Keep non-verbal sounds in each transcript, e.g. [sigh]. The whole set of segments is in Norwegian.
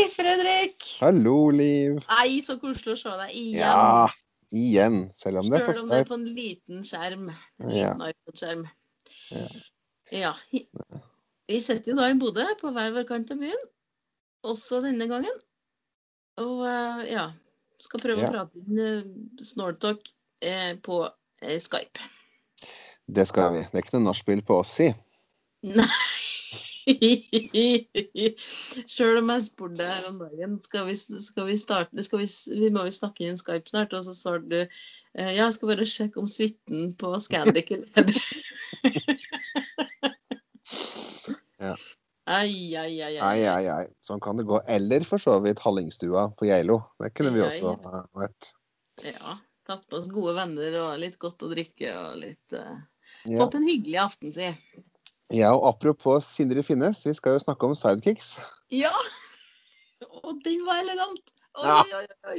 Hei, Fredrik! Hallo, Liv. Nei, så koselig å se deg igjen. Ja, igjen. Selv om det er på Selv om det er på en liten skjerm. En Ja. iPod-skjerm. Ja. Ja. Vi sitter jo da i Bodø, på hver vår kant av byen. Også denne gangen. Og eh, ja, skal prøve Ja. å prate inn uh, Snortalk eh, på eh, Skype. Det skal vi. Det er ikke noe nachspiel på oss, si. [laughs] Nei. Sjøl om jeg spurte deg her om dagen skal vi, skal vi starte skal vi, vi må jo snakke inn Skype snart, og så svarte du eh, ja, jeg skal bare sjekke om suiten på Scandic er ledig. [laughs] Ja. Ai, ai, ai, ai. Ai, ai, ai. Sånn kan det gå. Eller for så vidt Hallingstua på Geilo. Det kunne vi også ha vært. Ja. Tatt på oss gode venner og litt godt å drikke og litt uh. Fått en hyggelig aften, si. Ja, og apropos Sindre Finnes, vi skal jo snakke om sidekicks. Ja! Og den var elegant! Oi, Ja. oi, oi.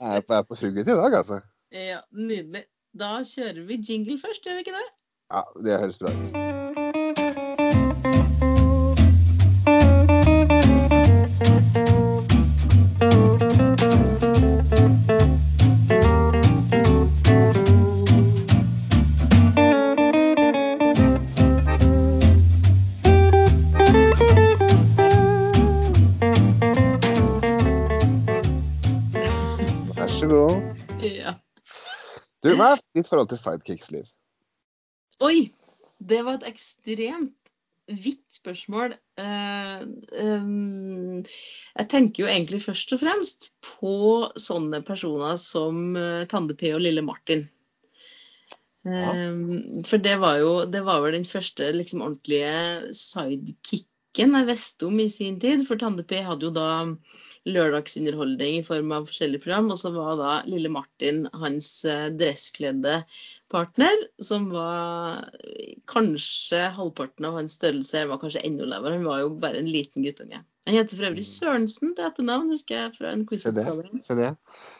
Jeg er på, jeg er på hugget i dag, altså. Ja, nydelig. Da kjører vi jingle først, gjør vi ikke det? Ja, det høres bra ut. Du, hva er ditt forhold til sidekicks, Liv? Oi! Det var et ekstremt vidt spørsmål. Uh, um, jeg tenker jo egentlig først og fremst på sånne personer som uh, Tande P og Lille Martin. Ja. Um, for det var jo det var vel den første liksom, ordentlige sidekicken jeg visste om i sin tid. For Tande P hadde jo da lørdagsunderholdning i form av forskjellige program, og så var da Lille Martin hans eh, dresskledde partner, som var kanskje halvparten av hans størrelse, Han var kanskje enda lavere. Han var jo bare en liten guttunge. Han heter for øvrig Sørensen til etternavn, husker jeg fra en quiz. Se det. Se det.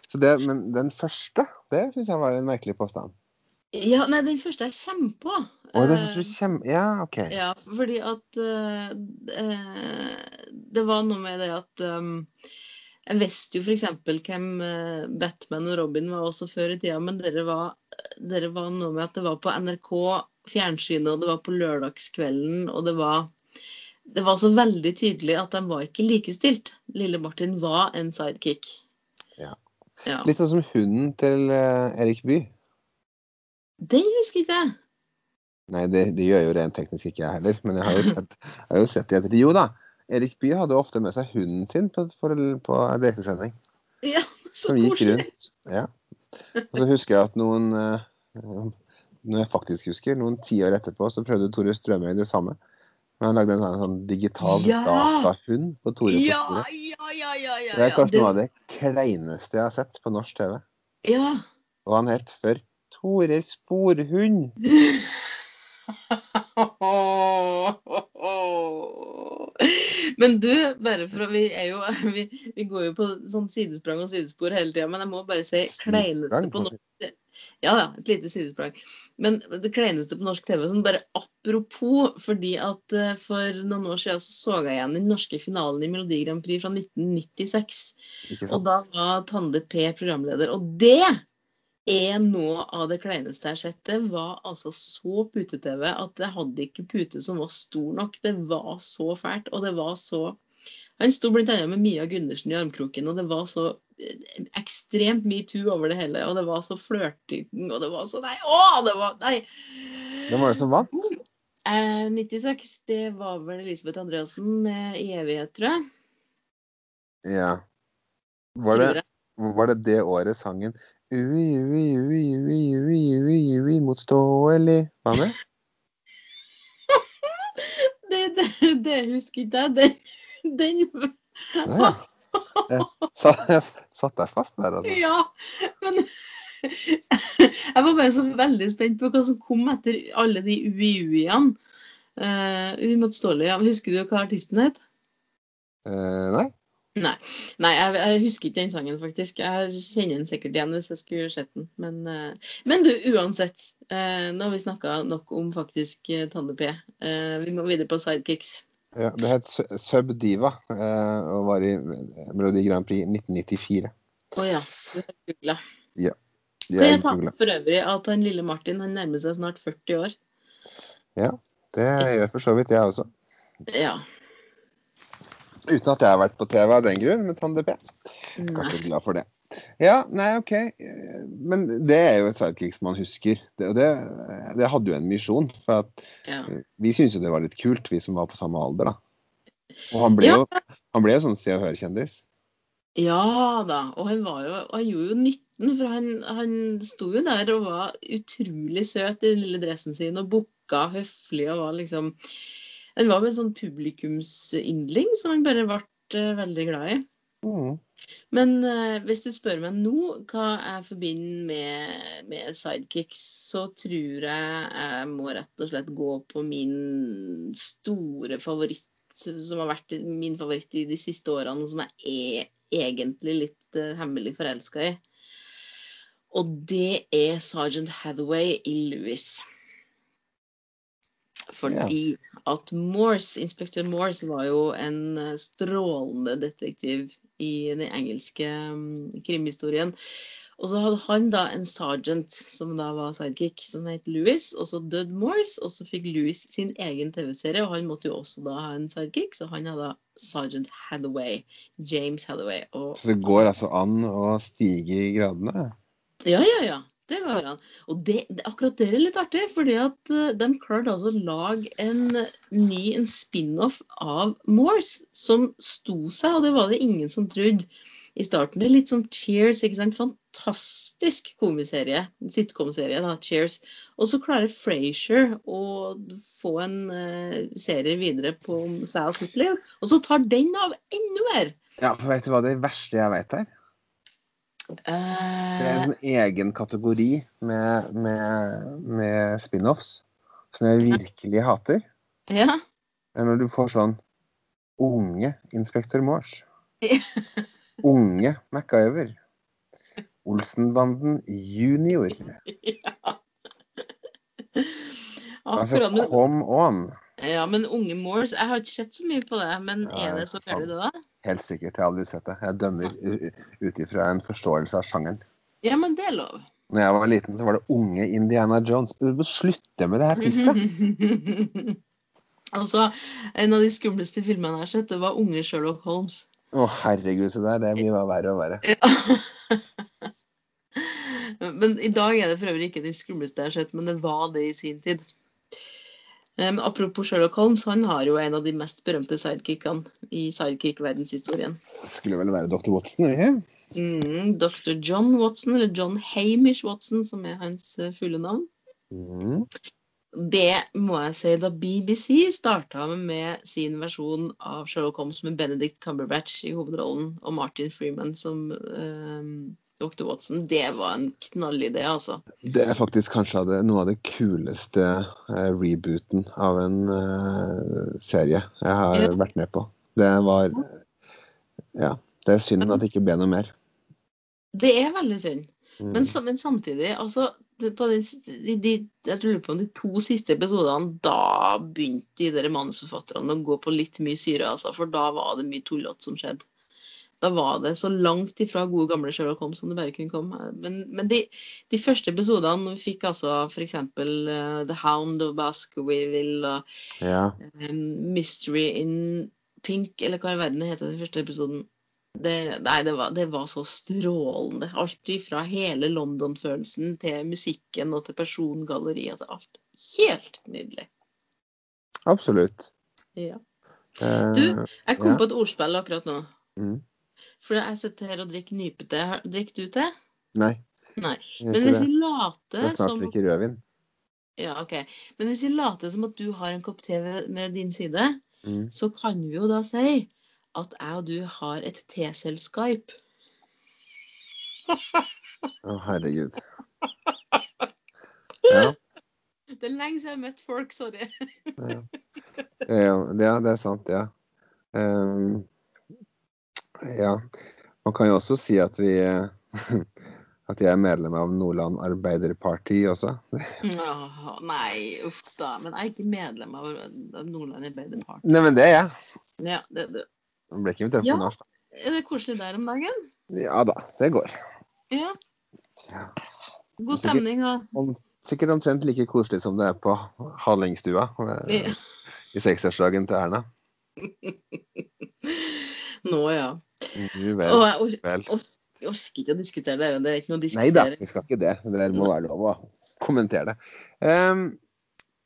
Så det. Men den første, det syns jeg var en merkelig påstand. Ja, nei, den første jeg kommer på. Å, den eh, første du kjem... Ja, OK. Ja, fordi at eh, eh, Det var noe med det at um, Jeg visste jo f.eks. hvem eh, Batman og Robin var også før i tida, men dere var, dere var noe med at det var på NRK fjernsynet, og det var på lørdagskvelden, og det var det var så veldig tydelig at de var ikke likestilt. Lille Martin var en sidekick. Ja. ja. Litt sånn som hunden til eh, Erik Bye. Den husker ikke jeg. Nei, det, det gjør jo rent teknisk ikke jeg heller, men jeg har jo sett, har jo sett i ettertid. Jo da, Erik Bye hadde ofte med seg hunden sin på, på, på direktesending. Ja, så Som gikk koselig. rundt. Ja. Og så husker jeg at noen eh, Når jeg faktisk husker, noen tiår etterpå, så prøvde Tore Strømøy det samme. Men han lagde en sånn, sånn digital Ja! datahund på Tore Ja, ja, ja, ja, ja. Det er kanskje kanskje noe av det kleineste jeg har sett på norsk TV. Ja. Og han het før Tore Sporhund. [laughs] Men du, bare for å Vi er jo [laughs] Vi, vi går jo på sånn sidesprang og sidespor hele tida, men jeg må bare si kleineste på norsk Ja, ja, et lite sidesprang. Men det kleineste på norsk TV, sånn bare apropos, fordi at eh, for noen år siden så, så jeg igjen den norske finalen i Melodi Grand Prix fra 1996. Og da var Tande P programleder. Og det er noe av det kleineste jeg har sett. Det var altså så pute-TV at det hadde ikke pute som var stor nok. Det var så fælt, og det var så Han sto annet med Mia Gundersen i armkroken, og det var så eh, ekstremt metoo over det hele. Og det var så flørting, og det var så Nei! Å, det var Nei! Hvem var det som vant? Eh, 96, det var vel Elisabeth Andreassen med 'I evighet', tror jeg. Ja. Var det. Var det det året sangen Ui, ui, ui, ui, ui, ui, ui, motståelig var med? [laughs] Det, det, det husker ikke jeg. Den, den Ja, ja. Jeg sa- jeg satt deg fast der, altså. Ja, men [laughs] Jeg var bare så veldig spent på hva som kom etter alle de ui-ui-ene. Uh, Uimotståelig. Ja. Husker du hva artisten het? Uh, nei? Nei, Nei jeg, jeg husker ikke den sangen, faktisk. Jeg kjenner den sikkert igjen hvis jeg skulle sett den. Men, uh, men du, uansett. Uh, nå har vi snakka nok om faktisk uh. Eh, vi må videre på sidekicks. Ja, det het Sub Diva og var i Melodi Grand Prix 1994. Å ja. Du har googla. Ja. Kan jeg ta googlet. for øvrig at han lille Martin han nærmer seg snart 40 år? Ja. Det gjør for så vidt jeg også. Ja. Uten at jeg har vært på TV av den grunn, med Tande P. Nei. Kanskje glad for det. Ja, nei, OK. Eh, Men det er jo et sidekick som man husker. Det, og det, det hadde jo en misjon. For at Ja. vi syntes jo det var litt kult, vi som var på samme alder, da. Og han ble Ja. jo, han ble jo sånn Se og Hør-kjendis. Ja da, og han, var jo, han gjorde jo nytten, for han, han sto jo der og var utrolig søt i den lille dressen sin og bukka høflig og var liksom Han var jo en sånn publikumsyndling som han bare ble eh, veldig glad i. Mm. Men uh, hvis du spør meg nå hva jeg forbinder med, med sidekicks, så tror jeg jeg må rett og slett gå på min store favoritt, som har vært min favoritt i de siste årene, og som jeg er egentlig litt uh, hemmelig forelska i. Og det er Sergeant Hathaway i Louis. Fordi at Morse, inspektør Morse var jo en eh, strålende detektiv i den engelske mm, krimhistorien. Og så hadde han da en sergeant som da var sidekick, som het Louis. Og så døde Morse, og så fikk Louis sin egen TV-serie, og han måtte jo også da ha en sidekick, så han hadde sergeant Hathaway. James Hathaway. Og Så det går altså an å stige i gradene? Ja, ja, ja. Det går an. Og det, akkurat det er litt artig, fordi at eh, de klarte altså å lage en ny en spin-off av Morse som sto seg, og det var det ingen som trodde i starten. Det er litt sånn Cheers, ikke sant? Fantastisk komiserie. Sitcom-serie, da. Cheers. Og så klarer Frasier å få en uh, serie videre på Sal Footlive, og så tar den av enda mer. Ja, for vet du hva det verste jeg vet er? Det er Eh, en egen kategori med, med, med spin-offs som jeg virkelig hater. ja. Det er når du får sånn unge Inspektør Morse. Ja. [laughs] Unge MacGyver. Olsenbanden junior. ja. Altså, come on. Ja, men Unge Moors Jeg har ikke sett så mye på det, men er det så gærent, det, da? Helt sikkert. Jeg har aldri sett det. Jeg dømmer ut ifra en forståelse av sjangeren. Ja, men det er lov. Når jeg var liten, så var det unge Indiana Jones. Du må slutte med det her pisset! [laughs] altså, en av de skumleste filmene jeg har sett, det var Unge Sherlock Holmes. Å, herregud, så der. Det blir bare verre og verre. Ja. [laughs] men i dag er det for øvrig ikke de skumleste jeg har sett, men det var det i sin tid. Men apropos Sherlock Holmes, han har jo en av de mest berømte sidekickene i sidekick-verdenshistorien. Skulle vel være Dr. Watson, ikke? Mm, Dr. John Watson, eller John Hamish Watson, som er hans eh, fulle navn. Mm. Det må jeg si da BBC starta med sin versjon av Sherlock Holmes med Benedict Cumberbatch i hovedrollen og Martin Freeman som eh, Dr. Watson. Det var en knallidé, altså. Det er faktisk kanskje av det, noe av det kuleste eh, rebooten av en eh, serie jeg har Ja. vært med på. Det var Ja. Det er synd at det ikke ble noe mer. Det er veldig synd. Mm. Men, men samtidig, altså på de, de, de, Jeg lurer på om de to siste episodene, da begynte de der manusforfatterne å gå på litt mye syre, altså. For da var det mye tullete som skjedde. Da var det så langt ifra gode gamle Sherlock Holmes som det bare kunne komme. Men, men de, de første episodene vi fikk altså f.eks. Uh, The Hound of Baskerville og Ja. um, Mystery in Pink, eller hva i verden det heter den første episoden. Det, nei, det var, det var så strålende. Alt ifra hele London-følelsen til musikken og til persongalleriet til alt. Helt nydelig. Absolutt. Ja. Eh, Du, Jeg kom Ja. på et ordspill akkurat nå. mm. For jeg sitter her og drikker nypete. Drikker du te? Nei, Nei. Men hvis vi Jeg later snart som drikker rødvin. Ja, ok. Men hvis vi later som at du har en kopp te ved din side, Mm. så kan vi jo da si at jeg og du har et teselskap. Å, herregud. [laughs] Ja, Det er lenge siden jeg har møtt folk, sorry. ja. Ja, det er sant, ja. Ehm, ja. Man kan jo også si at vi [laughs] At jeg er medlem av Nordland Arbeiderparti også. [laughs] Åh, nei, uff da. Men jeg er ikke medlem av Nordland Arbeiderparti. Nei, men det er jeg. Ja, det, det. Jeg ble ikke invitert Ja. nach, da. Er det koselig der om dagen? Ja da, det går. Ja. Ja. God stemning og Om, sikkert omtrent like koselig som det er på Hallingstua eh, Ja. i seksårsdagen til Erna. [laughs] Nå, ja. Og vel, orker jeg orker ikke å diskutere det. Det er ikke noe å Nei da, vi skal ikke det. Det må være lov å kommentere det. Um,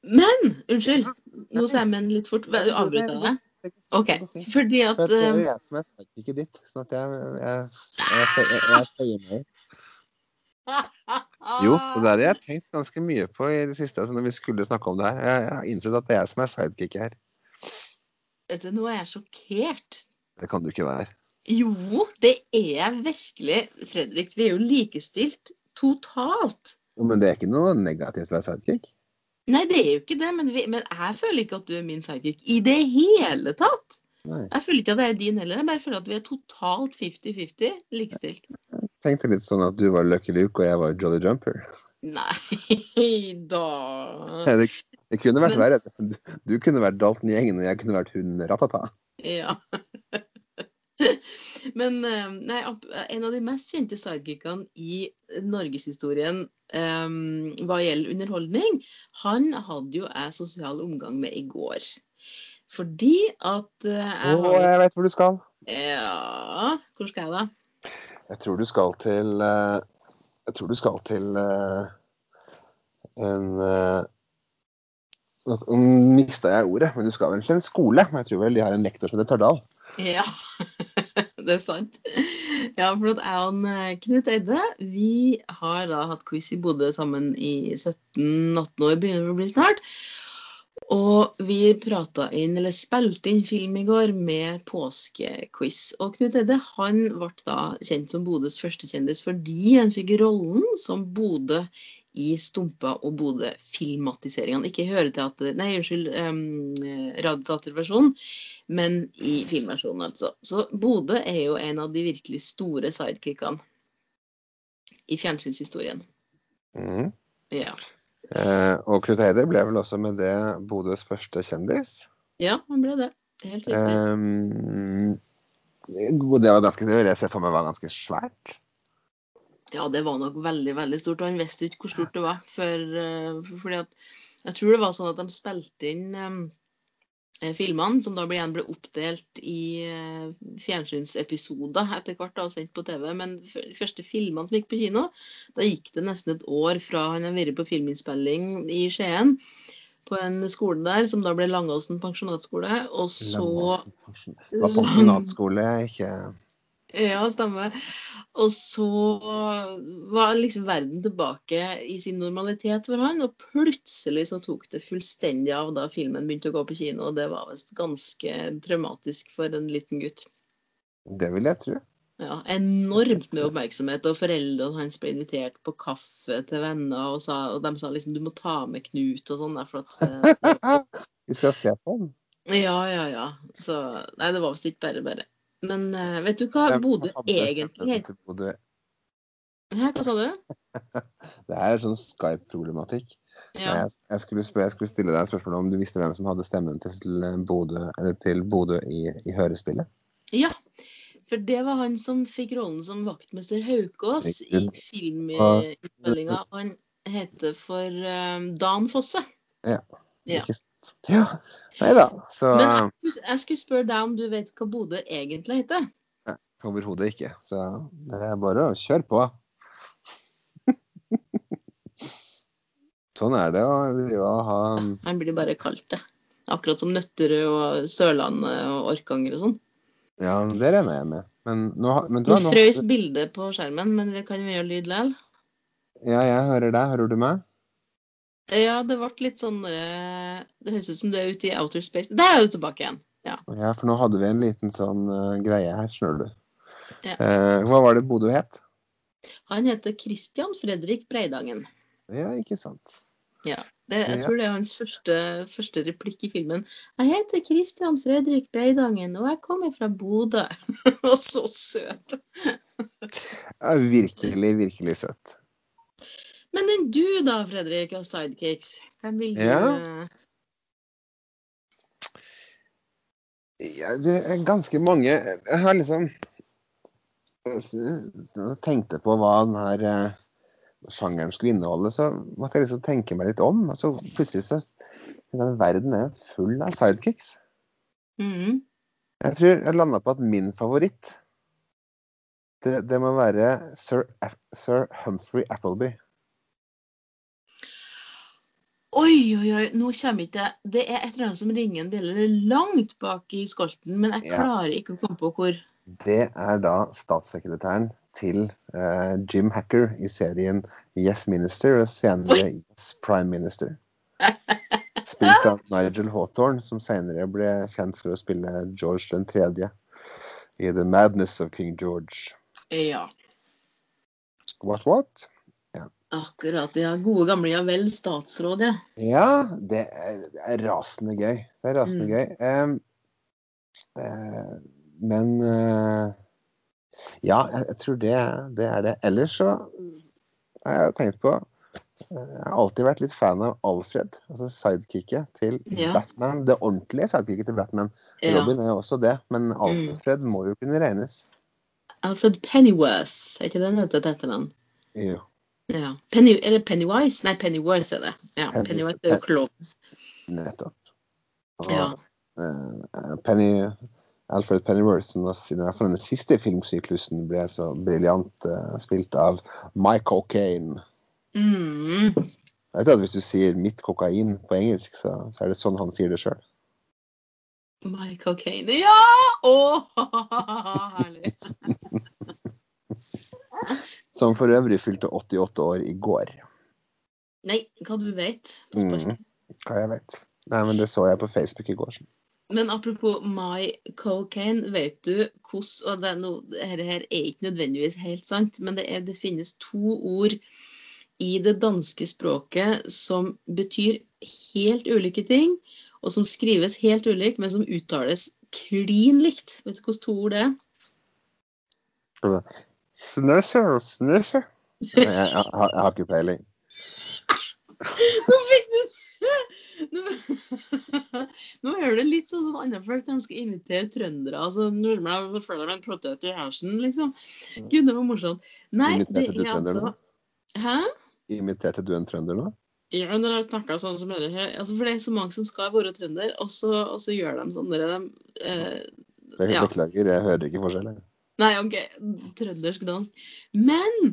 Men unnskyld, nå sier jeg men litt fort. Avbryter jeg deg? OK. Fordi at det er eh, jo jeg som er sidekicket ditt, sånn at jeg, jeg, føyer meg. [laughs] Jo, det der har jeg tenkt ganske mye på i det siste, altså når vi skulle snakke om det her. Jeg, jeg har innsett at det er jeg som er sidekicket her. Vet du, Nå er jeg sjokkert. Det kan du ikke være. Jo, det er jeg virkelig. Fredrik, vi er jo likestilt totalt. Men det er ikke noe negativt å være sidekick. Nei, det er jo ikke det, men, vi, men jeg føler ikke at du er min sidekick i det hele tatt. Nei. Jeg føler ikke at jeg er din heller, jeg bare føler at vi er totalt 50-50 likestilt. Jeg Tenkte litt sånn at du var Lucky Luke og jeg var Jolly Jumper. Nei [laughs] da Det, det kunne vært Men- verre. Du, du kunne vært Dalton Gjengen, og jeg kunne vært hun Ratata. Ja. [laughs] [laughs] Men eh, nei, en av de mest kjente sidekickene i norgeshistorien um, hva gjelder underholdning, han hadde jo jeg sosial omgang med i går. Fordi at eh, jeg Å, har jeg vet hvor du skal. Ja, hvor skal jeg da? Jeg tror du skal til Jeg tror du skal til en Nå mista jeg ordet, men du skal vel til en skole. Jeg tror vel de har en lektor som heter Tardal. Ja, [laughs] det er sant. Ja, for at jeg og eh, Knut Eide vi har da hatt quiz i Bodø sammen i 17-18 år, begynner det å bli snart. Og vi prata inn, eller spilte inn film i går med påskequiz. Og Knut Eide han ble da kjent som Bodøs førstekjendis fordi han fikk rollen som Bodø i Stumpa og Bodø-filmatiseringen. Ikke høreteater, nei, unnskyld, um, radioteaterversjonen, men i filmversjonen, altså. Så Bodø er jo en av de virkelig store sidekickene i fjernsynshistorien. Mm. Ja. Eh, og Knut Heide ble vel også med det Bodøs første kjendis. ja, han ble det. Helt riktig. Eh, det var ganske, det vil jeg se for meg var ganske svært. Ja, det var nok veldig veldig stort. Og han visste ikke hvor stort det var. For, eh, for, fordi at Jeg tror det var sånn at de spilte inn eh, filmene, som da igjen ble oppdelt i eh, fjernsynsepisoder etter hvert da, og sendt på TV. Men de første filmene som gikk på kino, da gikk det nesten et år fra han har vært på filminnspilling i Skien, på en skole der, som da ble Langåsen pensjonatskole. Og så Langåsen. Pensjonatskole, ikke [laughs] Ja, stemmer. Og så var liksom verden tilbake i sin normalitet for han, og plutselig så tok det fullstendig av da filmen begynte å gå på kino, og det var visst ganske traumatisk for en liten gutt. Det vil jeg tro. Ja, enormt med oppmerksomhet, og foreldrene hans ble invitert på kaffe til venner, og, sa, og de sa liksom 'du må ta med Knut' og sånn, for at eh, [laughs] Vi skal se på ham. Ja, ja, ja. Så Nei, det var visst ikke bare bare. Men eh, vet du hva Bodø egentlig heter? hva sa du? [laughs] Det er sånn Skype-problematikk. Ja. Jeg, jeg, skulle stille deg et spørsmål om du visste hvem som hadde stemmen til Bodø, eller til Bodø i, i hørespillet. Ja, for det var han som fikk rollen som vaktmester Haukås i filminnspillinga. Og han heter for um, Dan Fosse. Ja. Ikke sant? Ja. Nei da. Så Men jeg, jeg skulle spørre deg om du vet hva Bodø egentlig heter? overhodet ikke. Så det er bare å kjøre på. [laughs] sånn er det å, å ha Han blir bare kalt det. Akkurat som Nøtterøy og Sørlandet og Orkanger og sånn. Ja, det er jeg med. Men nå, men du Nå frøys bildet på skjermen, men det kan jo gjøre lyd likevel. Ja, jeg hører deg. Hører du meg? Ja, det ble litt sånn eh, Det høres ut som du er ute i outer space. Der er du tilbake igjen. Ja, ja for nå hadde vi en liten sånn uh, greie her, skjønner du. Ja. Uh, hva var det Bodø het? Han heter Christian Fredrik Breidangen. Ja, ikke sant. Ja, det, jeg tror det er hans første, første replikk i filmen. Jeg heter Christian Fredrik Breidangen, og jeg kommer fra Bodø. [laughs] Og så søt. virkelig, virkelig søt. Men den du da, Fredrik, og sidekicks, hvem vil du Ja. eh, Ja, det er ganske mange Jeg har liksom Jeg tenkte på hva den her eh, sjangeren skulle inneholde, så måtte jeg liksom tenke meg litt om. Og så plutselig så den Verden er full av sidekicks. Mm. Jeg tror jeg landa på at min favoritt det, det må være sir, sir Humphrey Appleby. Oi, oi, oi, nå kommer ikke jeg Det er et eller annet som ringer en bjelle langt bak i skolten, men jeg klarer ikke å komme på hvor. Det er da statssekretæren til uh, Jim Hacker i serien Yes Minister og senere Yes Prime Minister. [laughs] Spilt av Nigel Hawthorne, som senere ble kjent for å spille George den tredje i The Madness of King George. Ja, What, what? Akkurat. Ja, gode gamle ja vel, statsråd, ja. Ja, det er, det er rasende gøy. Det er rasende Mm. gøy. Em, eh, men eh, Ja, jeg, jeg tror det, det er det. Ellers så har jeg tenkt på eh, Jeg har alltid vært litt fan av Alfred, altså sidekicket til Ja. Batman. Det ordentlige sidekicket til Batman. ja. Robin er jo også det, men Mm. Alfred må jo kunne regnes. Alfred Pennyworth, er ikke den heter til etternavn? Jo. Ja. Penny, eller Pennywise? Nei, Pennyworth er det. Ja, Penny- Pennywise er jo klovn. Nettopp. Og, Ja. eh, Penny, Alfred Pennyworth, i hvert fall den siste filmsyklusen ble så briljant uh, spilt av Mike Cocaine. Mm. Jeg vet at Hvis du sier 'mitt kokain' på engelsk, så, så er det sånn han sier det sjøl. My cocaine Ja! Å, [laughs] herlig. [laughs] Som for øvrig fylte 88 år i går. Nei, hva du vet. Mm, hva jeg vet. Nei, men det så jeg på Facebook i går. Men apropos My Cocaine, vet du hvordan Og det, no, dette her er ikke nødvendigvis helt sant, men det, er, det finnes to ord i det danske språket som betyr helt ulike ting, og som skrives helt ulikt, men som uttales klin likt. Vet du hvordan to ord det er? Snøsje og snøsje. Jeg, jeg, jeg, har- jeg har ikke peiling. Nå fikk du [laughs] Nå, [laughs] nå hører det litt sånn som andre folk når de skal invitere trøndere. altså Nordmenn så føler de en potet i hersen, liksom. Gud, det var morsomt. Nei, det Imiterte det er altså nå? Hæ? Imiterte du en trønder nå? Ja, når jeg snakker sånn som dere her altså For det er så mange som skal være trønder, og så, og så gjør de sånn dere, de, eh, Jeg Ja. Beklager, jeg hører ikke forskjellen. Nei, OK, trøndersk dansk. Men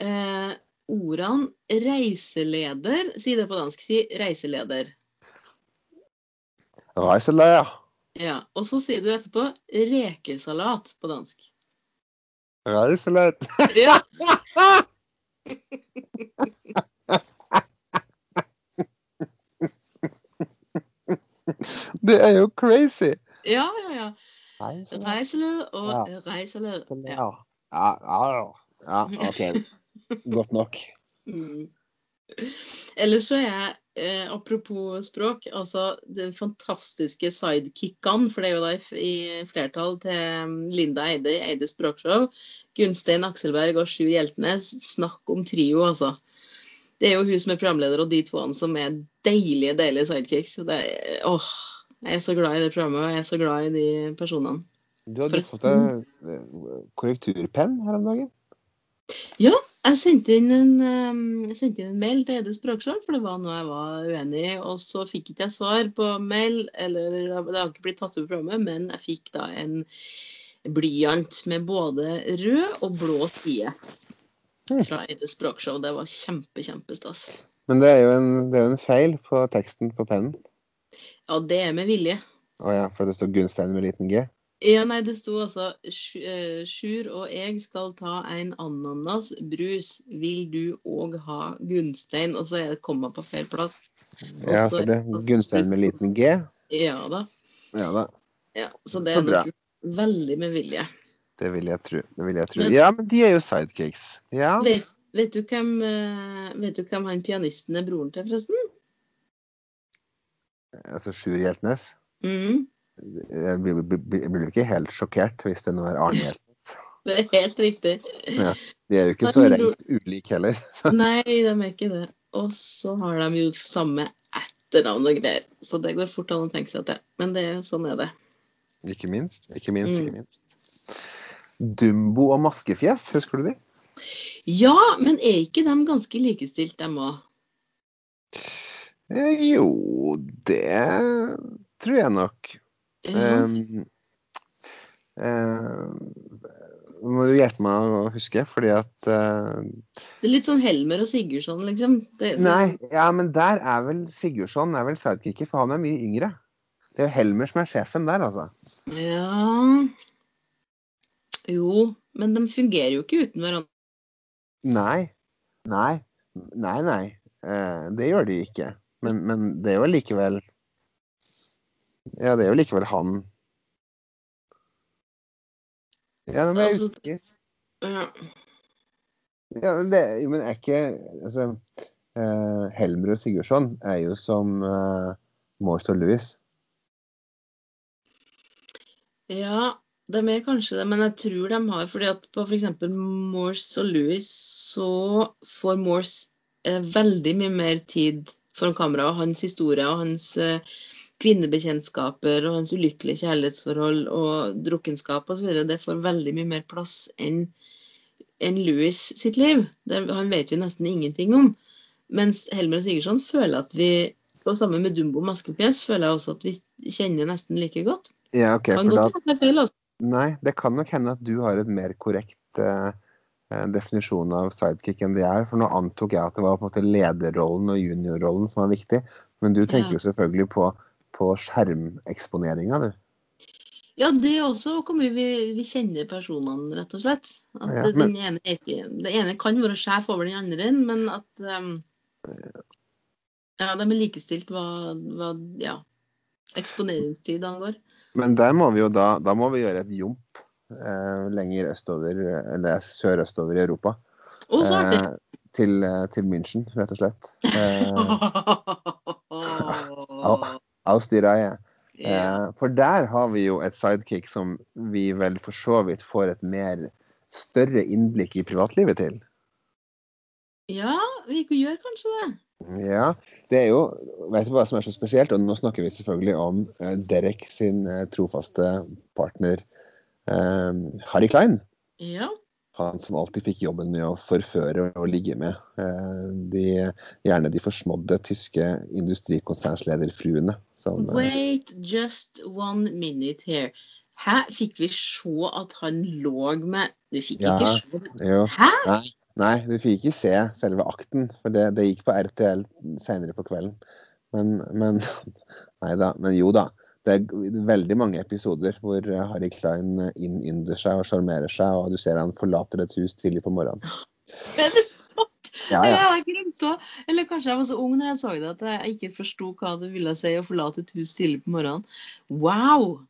eh, ordene reiseleder Si det på dansk. Si reiseleder. Reiseleder. Ja, Og så sier du etterpå rekesalat på dansk. Reiseleder. Ja. [laughs] Det er jo crazy! Ja, ja, ja. Reiselær. Reiseled og Ja. reiseled. Ja. Ja. Ja, ja, OK. [laughs] Godt nok. Mm. Ellers så er jeg, eh, apropos språk, altså den fantastiske sidekickene, for det er jo da i, flertall til um, Linda Eide i Eides språkshow, Gunstein Akselberg og Sjur Hjeltnes, snakk om trio, altså. Det er jo hun som er programleder, og de to som er deilige, deilige sidekicks. Så Det er, åh, jeg er så glad i det programmet, og jeg er så glad i de personene. Du For- fått deg eh, korrekturpenn her om dagen. Jeg sendte inn en, jeg sendte inn en mail til Eide språkshow, for det var noe jeg var uenig i. Og så fikk ikke jeg svar på mail, eller det har ikke blitt tatt opp i programmet, men jeg fikk da en blyant med både rød og blå side Mm. fra Eide språkshow. Det var kjempe, kjempestas. Men det er jo en, det er jo en feil på teksten på pennen. Ja, det er med vilje. Å ja, for det står Gunstein med liten g. Ja, nei, det sto altså eh, Sjur og jeg skal ta en ananasbrus. Vil du òg ha Gunstein? Og så er det komma på feil plass. Ja, så det er Gunstein med liten g. Ja da. Ja da, Ja, så det er nok veldig med vilje. det vil jeg tro. Det vil jeg tro. Ja, men de er jo sidekicks. Ja. Vet, vet, du hvem, eh, vet du hvem han pianisten er broren til, forresten? Altså Sjur Hjeltnes. mm. Jeg blir, blir, ikke helt sjokkert hvis det nå er Arne Hjeltnes. [laughs] Det er helt riktig. Ja, De er jo ikke så rent ulike heller. [laughs] Så. Nei, de er ikke det. Og så har de jo samme etternavn og greier. Så det går fort an å tenke seg til. Men det, sånn er det. Ikke minst. Ikke minst. Mm. ikke minst. Dumbo og Maskefjes, husker du de? Ja, men er ikke de ganske likestilt, dem òg? Eh, jo, det tror jeg nok. Ja. Um, eh, må du hjelpe meg å huske, fordi at uh, Det er litt sånn Helmer og Sigurdsson, liksom. Det, det- Nei, ja, men der er vel Sigurdsson er vel sidekicker, for han er mye yngre. Det er jo Helmer som er sjefen der, altså. Ja Jo, men de fungerer jo ikke uten hverandre. Nei. Nei. Nei, nei. Uh, det gjør de ikke. Men, men det er jo likevel Ja, det er jo likevel han Ja, men jeg Altså- husker Ja. men det, men er ikke Altså uh, Helmer og Sigurdsson er jo som uh, Morse og Louis. ja, de er kanskje det, men jeg tror de har fordi at på f.eks. Morse og Louis så får Morse eh, veldig mye mer tid foran kamera, og hans historie og hans eh, kvinnebekjentskaper og hans ulykkelige kjærlighetsforhold og drukkenskap osv. Det får veldig mye mer plass enn en Louis sitt liv. Det, han vet vi nesten ingenting om. Mens Helmer og Sigurdsson føler at vi og sammen med Dumbo og Maskefjes føler jeg også at vi kjenner nesten like godt. Ja, ok, Kan da godt hende er feil, altså. Nei, det kan nok hende at du har et mer korrekt eh, eh, definisjon av sidekick enn det er. For nå antok jeg at det var på en måte lederrollen og juniorrollen som var viktig. Men du tenker Ja. jo selvfølgelig på, på skjermeksponeringa, du. Ja, det er også hvor mye vi, vi kjenner personene, rett og slett. At Ja, men- den ene ikke, den, ene kan være sjef over den andre, men at um, Ja, de er likestilt hva, hva ja, eksponeringstid angår. Men der må vi jo da, da må vi gjøre et jump lenger østover, eller sørøstover i Europa. Oh, så artig! Eh, til, eh, til München, rett og slett. Eh, aus die Reihe. Eh, for der har vi jo et sidekick som vi vel for så vidt får et mer større innblikk i privatlivet til. ja, vi gjør kanskje det. Ja, det er jo Vet du hva som er så spesielt? Og nå snakker vi selvfølgelig om eh, Derek sin eh, trofaste partner eh, Harry Klein. Ja. Han som alltid fikk jobben med å forføre og ligge med eh, de, gjerne de forsmådde tyske industrikonsernslederfruene. Som, eh, Wait just one minute here. Hæ? Fikk vi se at han lå med Vi fikk Ja. ikke se jo, Hæ? nei, nei, du fikk ikke se selve akten, for det, det gikk på RTL senere på kvelden. Men, men [laughs] Nei da. Men jo da. Det er veldig mange episoder hvor eh, Harry Klein eh, innynder seg og sjarmerer seg, og du ser han forlater et hus tidlig på morgenen. [gasps] Er det sant? Ja, Jeg har glemt det. Eller kanskje jeg var så ung når jeg så det at jeg ikke forsto hva det ville si å forlate et hus tidlig på morgenen. Wow!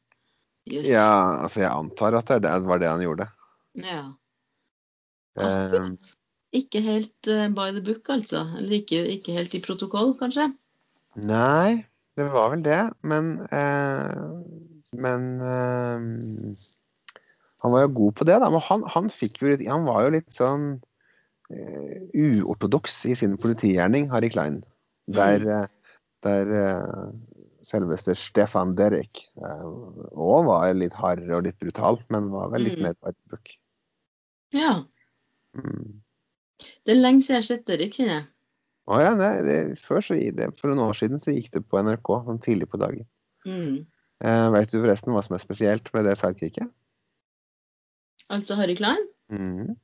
Yes. ja, altså jeg antar at det, var det han gjorde. Ja. Akkurat. Ikke helt eh, by the book, altså. Eller ikke, ikke helt i protokoll, kanskje. Nei, det var vel det, men eh, Men eh, han var jo god på det, da. Men han, han fikk jo litt Han var jo litt sånn eh, uortodoks i sin politigjerning, Harry Klein. Der, eh, der eh, selveste Stefan Derek òg var litt hardere og litt brutal, men var vel litt Mm. mer the book. Ja. Mm. Det er lenge siden jeg har sett Derek, kjenner jeg. Å ja, nei, det, før så det, For noen år siden så gikk det på NRK sånn tidlig på dagen. Mm. Eh, vet du forresten hva som er spesielt med det sidekicket? Altså Harry Klein. Mm.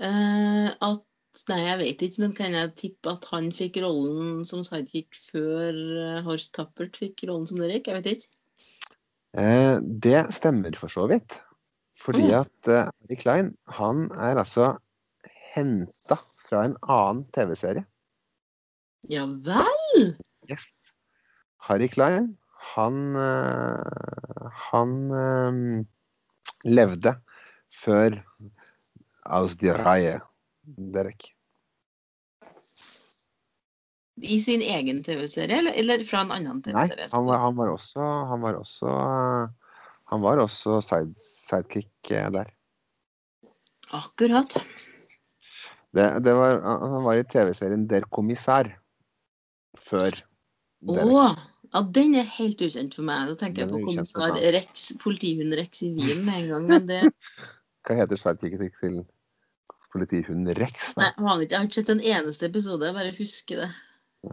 Eh, at Nei, jeg vet ikke, men kan jeg tippe at han fikk rollen som sidekick før eh, Horst Tappert fikk rollen som Derek? Jeg vet ikke. Eh, det stemmer for så vidt. Fordi mm. at eh, Harry Klein, han er altså henta fra en annen TV-serie. Ja vel? Yes. Harry Klein, han eh, Han eh, levde før Aus die Reihe, Derek. I sin egen TV-serie, eller, eller fra en annen TV-serie? han var, han var også Han var også, eh, han var også side, sidekick der. Akkurat. Det, det var, han var i TV-serien Der Kommissær før. Derek. Ja, den er helt ukjent for meg. Da tenker jeg på kommissar. Rex, politihund Rex i Wien med en gang. Men det [laughs] Hva heter sverdkikket til politihunden Rex? Nei, Da? Jeg har ikke sett en eneste episode. Jeg bare husker det.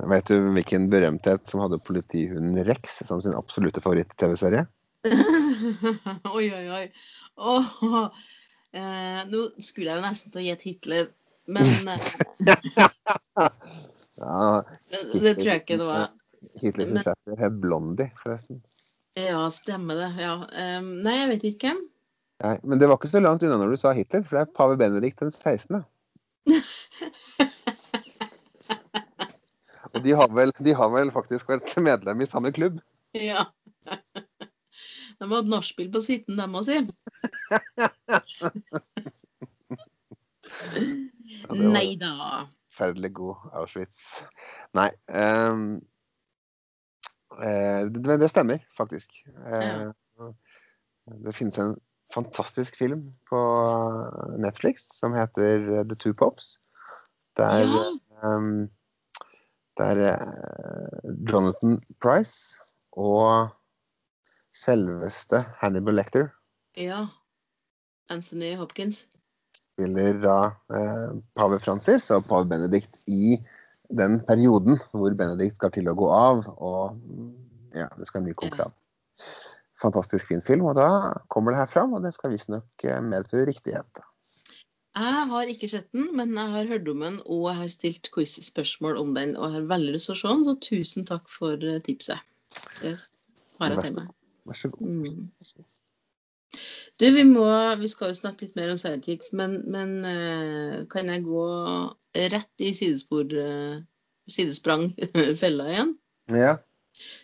Vet du hvilken berømthet som hadde politihunden Rex som sin absolutte favoritt-TV-serie? [laughs] oi, oi, oi. Oh, eh, nå skulle jeg jo nesten til å gjette Hitler, men [laughs] eh, Ja, det, det tror jeg ikke det var. Hitler sin sjef het Blondie, forresten. Ja, stemmer det. Ja. Um, nei, jeg vet ikke. Nei, men det var ikke så langt unna når du sa Hitler, for det er pave Benedikt den 16. [laughs] Og de har, vel, de har vel faktisk vært medlem i samme klubb. Ja. [laughs] De har hatt nachspiel på suiten, dem òg, si. Ja, Nei da. Forferdelig god Auschwitz. Nei Um, uh, det, det stemmer, faktisk. Eh, Det finnes en fantastisk film på Netflix som heter The Two Pops. Der, Ja. um, der uh, Jonathan Price og selveste Hannibal Lecter ja. Anthony Hopkins. Spiller da eh, pave Francis og pave Benedikt i den perioden hvor Benedikt skal til å gå av, og mm, ja, det skal en ny. Fantastisk fin film, og da kommer det her fram, og det skal visstnok eh, medføre riktighet. Jeg har ikke sett den, men jeg har hørt om den, og jeg har stilt quiz-spørsmål om den, og jeg har veldig lyst til å se den, så tusen takk for eh, tipset. Det har jeg til meg. Vær så god. Mm. Du, vi må Vi skal jo snakke litt mer om sidekicks, men, men eh, kan jeg gå rett i sidespor eh, sidesprang [laughs] fella igjen? Ja.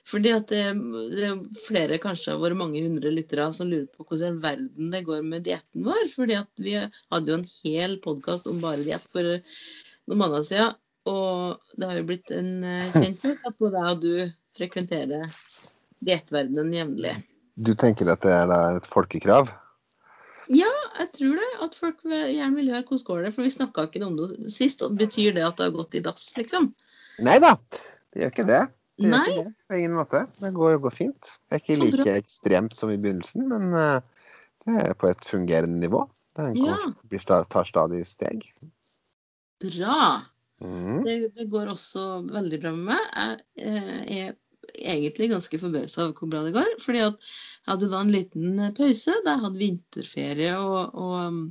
Fordi at det, det er flere, kanskje av våre mange hundre lyttere, som lurer på hvordan verden det går med dietten vår. Fordi at vi hadde jo en hel podkast om bare diett for noen måneder siden. Og det har jo blitt en kjenthet kjent sak at både jeg og du frekventerer diettverdenen jevnlig. Du tenker at det er da et folkekrav? Ja, jeg tror det. At folk gjerne vil høre hvordan går det. For vi snakka ikke om det sist. Og betyr det at det har gått i dass, liksom? Nei da, det gjør ikke det. det gjør ikke det. På ingen måte. Det går, går fint. Det er ikke Så bra. like ekstremt som i begynnelsen, men eh, det er på et fungerende nivå. Den Ja. kommer- tar stadig steg. Bra! Mm. Det, det går også veldig bra med meg. Jeg eh, er egentlig ganske forbausa over hvor bra det går. fordi at jeg hadde da en liten eh, pause da jeg hadde vinterferie og, og um,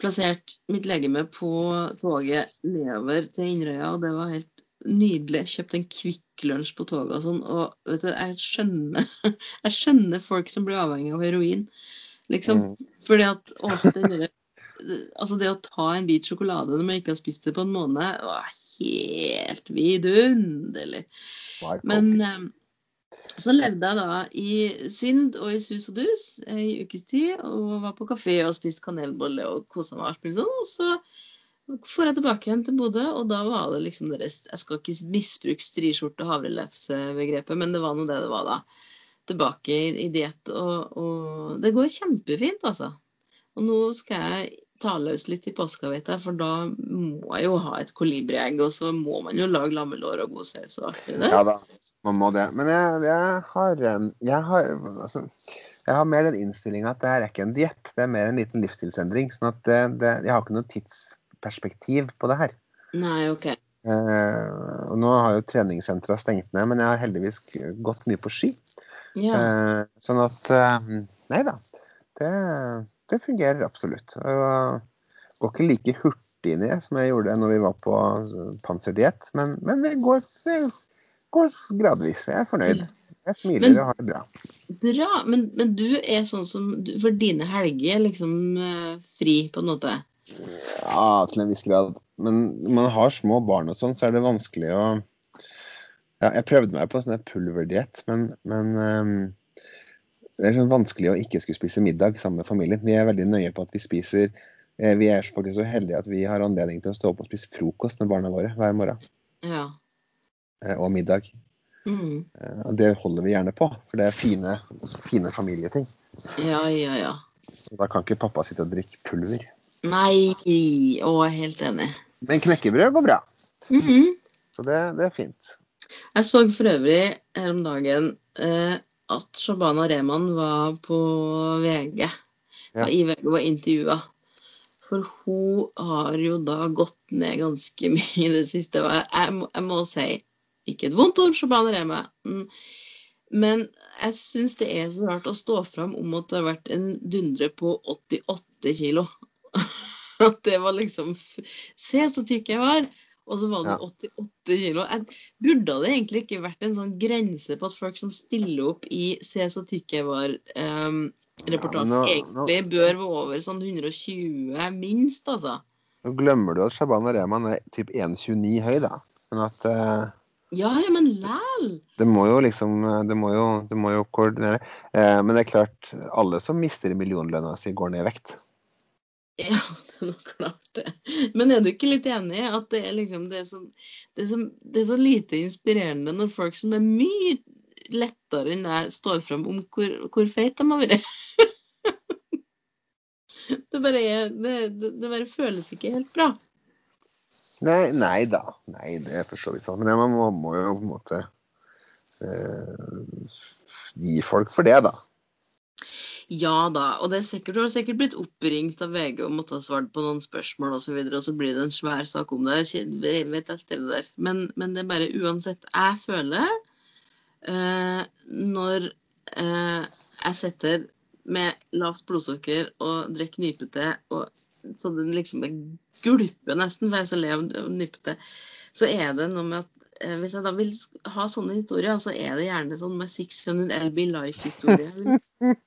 plassert mitt legeme på toget nedover til Inderøya, og det var helt nydelig. Kjøpt en Kvikk Lunsj på toget og sånn. Og vet du, jeg skjønner, [laughs] jeg skjønner folk som blir avhengig av heroin. Liksom. Mm. Fordi at å, den altså det å ta en bit sjokolade når man ikke har spist det på en måned, var helt vidunderlig. Men eh, så levde jeg da i synd og i sus og dus i ukes tid, og var på kafé og spiste kanelbolle og kosa meg. alt mulig sånn, Og så får jeg tilbake igjen til Bodø, og da var det liksom deres Jeg skal ikke misbruke striskjorte- og havrelefse-begrepet, men det var nå det det var da. Tilbake i, i diett. Og, og det går kjempefint, altså. Og nå skal jeg ta løs litt i påska, vet jeg, for da må jeg jo ha et kolibriegg, og så må man jo lage lammelår og god saus og alt det. Ja da, man må det. Men jeg, jeg har jeg har, altså, jeg har mer den innstillinga at det her er ikke en diett, det er mer en liten livsstilsendring. sånn at det, det, Jeg har ikke noe tidsperspektiv på det her. Nei, ok. Eh, og nå har jo treningssentra stengt ned, men jeg har heldigvis gått mye på ski. Ja. Eh, sånn at eh, Nei da. Det, det fungerer absolutt. Jeg går ikke like hurtig ned som jeg gjorde når vi var på panserdiett, men, men det, går, det går gradvis. Jeg er fornøyd. Jeg smiler Men- og har det bra. Bra. Men, men du er sånn som For dine helger er liksom eh, fri, på en måte? Ja, til en viss grad. Men når man har små barn og sånn, så er det vanskelig å ja, Jeg prøvde meg på sånn pulverdiett, men, men ehm, det er sånn vanskelig å ikke skulle spise middag sammen med familien. Vi er veldig nøye på at vi spiser eh, Vi er faktisk så heldige at vi har anledning til å stå opp og spise frokost med barna våre hver morgen. Ja. eh, Og middag. Mm. Eh, Og det holder vi gjerne på, for det er fine, fine familieting. Ja, ja, ja. Da kan ikke pappa sitte og drikke pulver. Nei, å, jeg er helt enig. Men knekkebrød går bra. Mhm. Så det, det er fint. Jeg så for øvrig her om dagen eh, at Shabana Rehman var på VG. Ja. I VG var intervjua. For hun har jo da gått ned ganske [laughs] mye i det siste. Og jeg, jeg, må, jeg må si, ikke et vondt ord, Shabana Rehman, mm, men jeg syns det er så rart å stå fram om at du har vært en dundre på 88 kilo. [laughs] At det var liksom Se så tykk jeg var! Og så var det 88 kilo. Burde det egentlig ikke vært en sånn grense på at folk som stiller opp i Se så tykk jeg var-reportasje, Ja, men nå- egentlig bør være over sånn 120 minst, altså. Nå glemmer du at Shabana Rehman er typ 1,29 høy, da. Men at uh... Ja, ja, men læl! det må jo liksom Det må jo, det må jo koordinere. Eh, men det er klart, alle som mister millionlønna si, går ned i vekt. [laughs] Ja, det er nok klart det. Men er du ikke litt enig i at det er liksom det er, så, det, er så, det er så lite inspirerende når folk som er mye lettere enn deg, står fram om hvor, hvor feit de har vært? [laughs] Det bare, er, det, bare føles ikke helt bra. Nei, nei da. Nei, det er for så vidt sånn. Men man må, må jo på en måte eh, gi folk for det, da. Ja da, og det er sikkert, du har sikkert blitt oppringt av VG og måtte ha svart på noen spørsmål og, så videre, og så blir det en svær sak om det. Jeg vet alt det der. Men, men det er bare uansett Jeg føler eh, når eh, jeg sitter med lavt blodsukker og drikker nypete, og så den liksom gulper nesten, for jeg er så lei av nypete, så er det noe med at hvis jeg da vil ha sånne historier, så er det gjerne sånn med 600 LB Life-historie.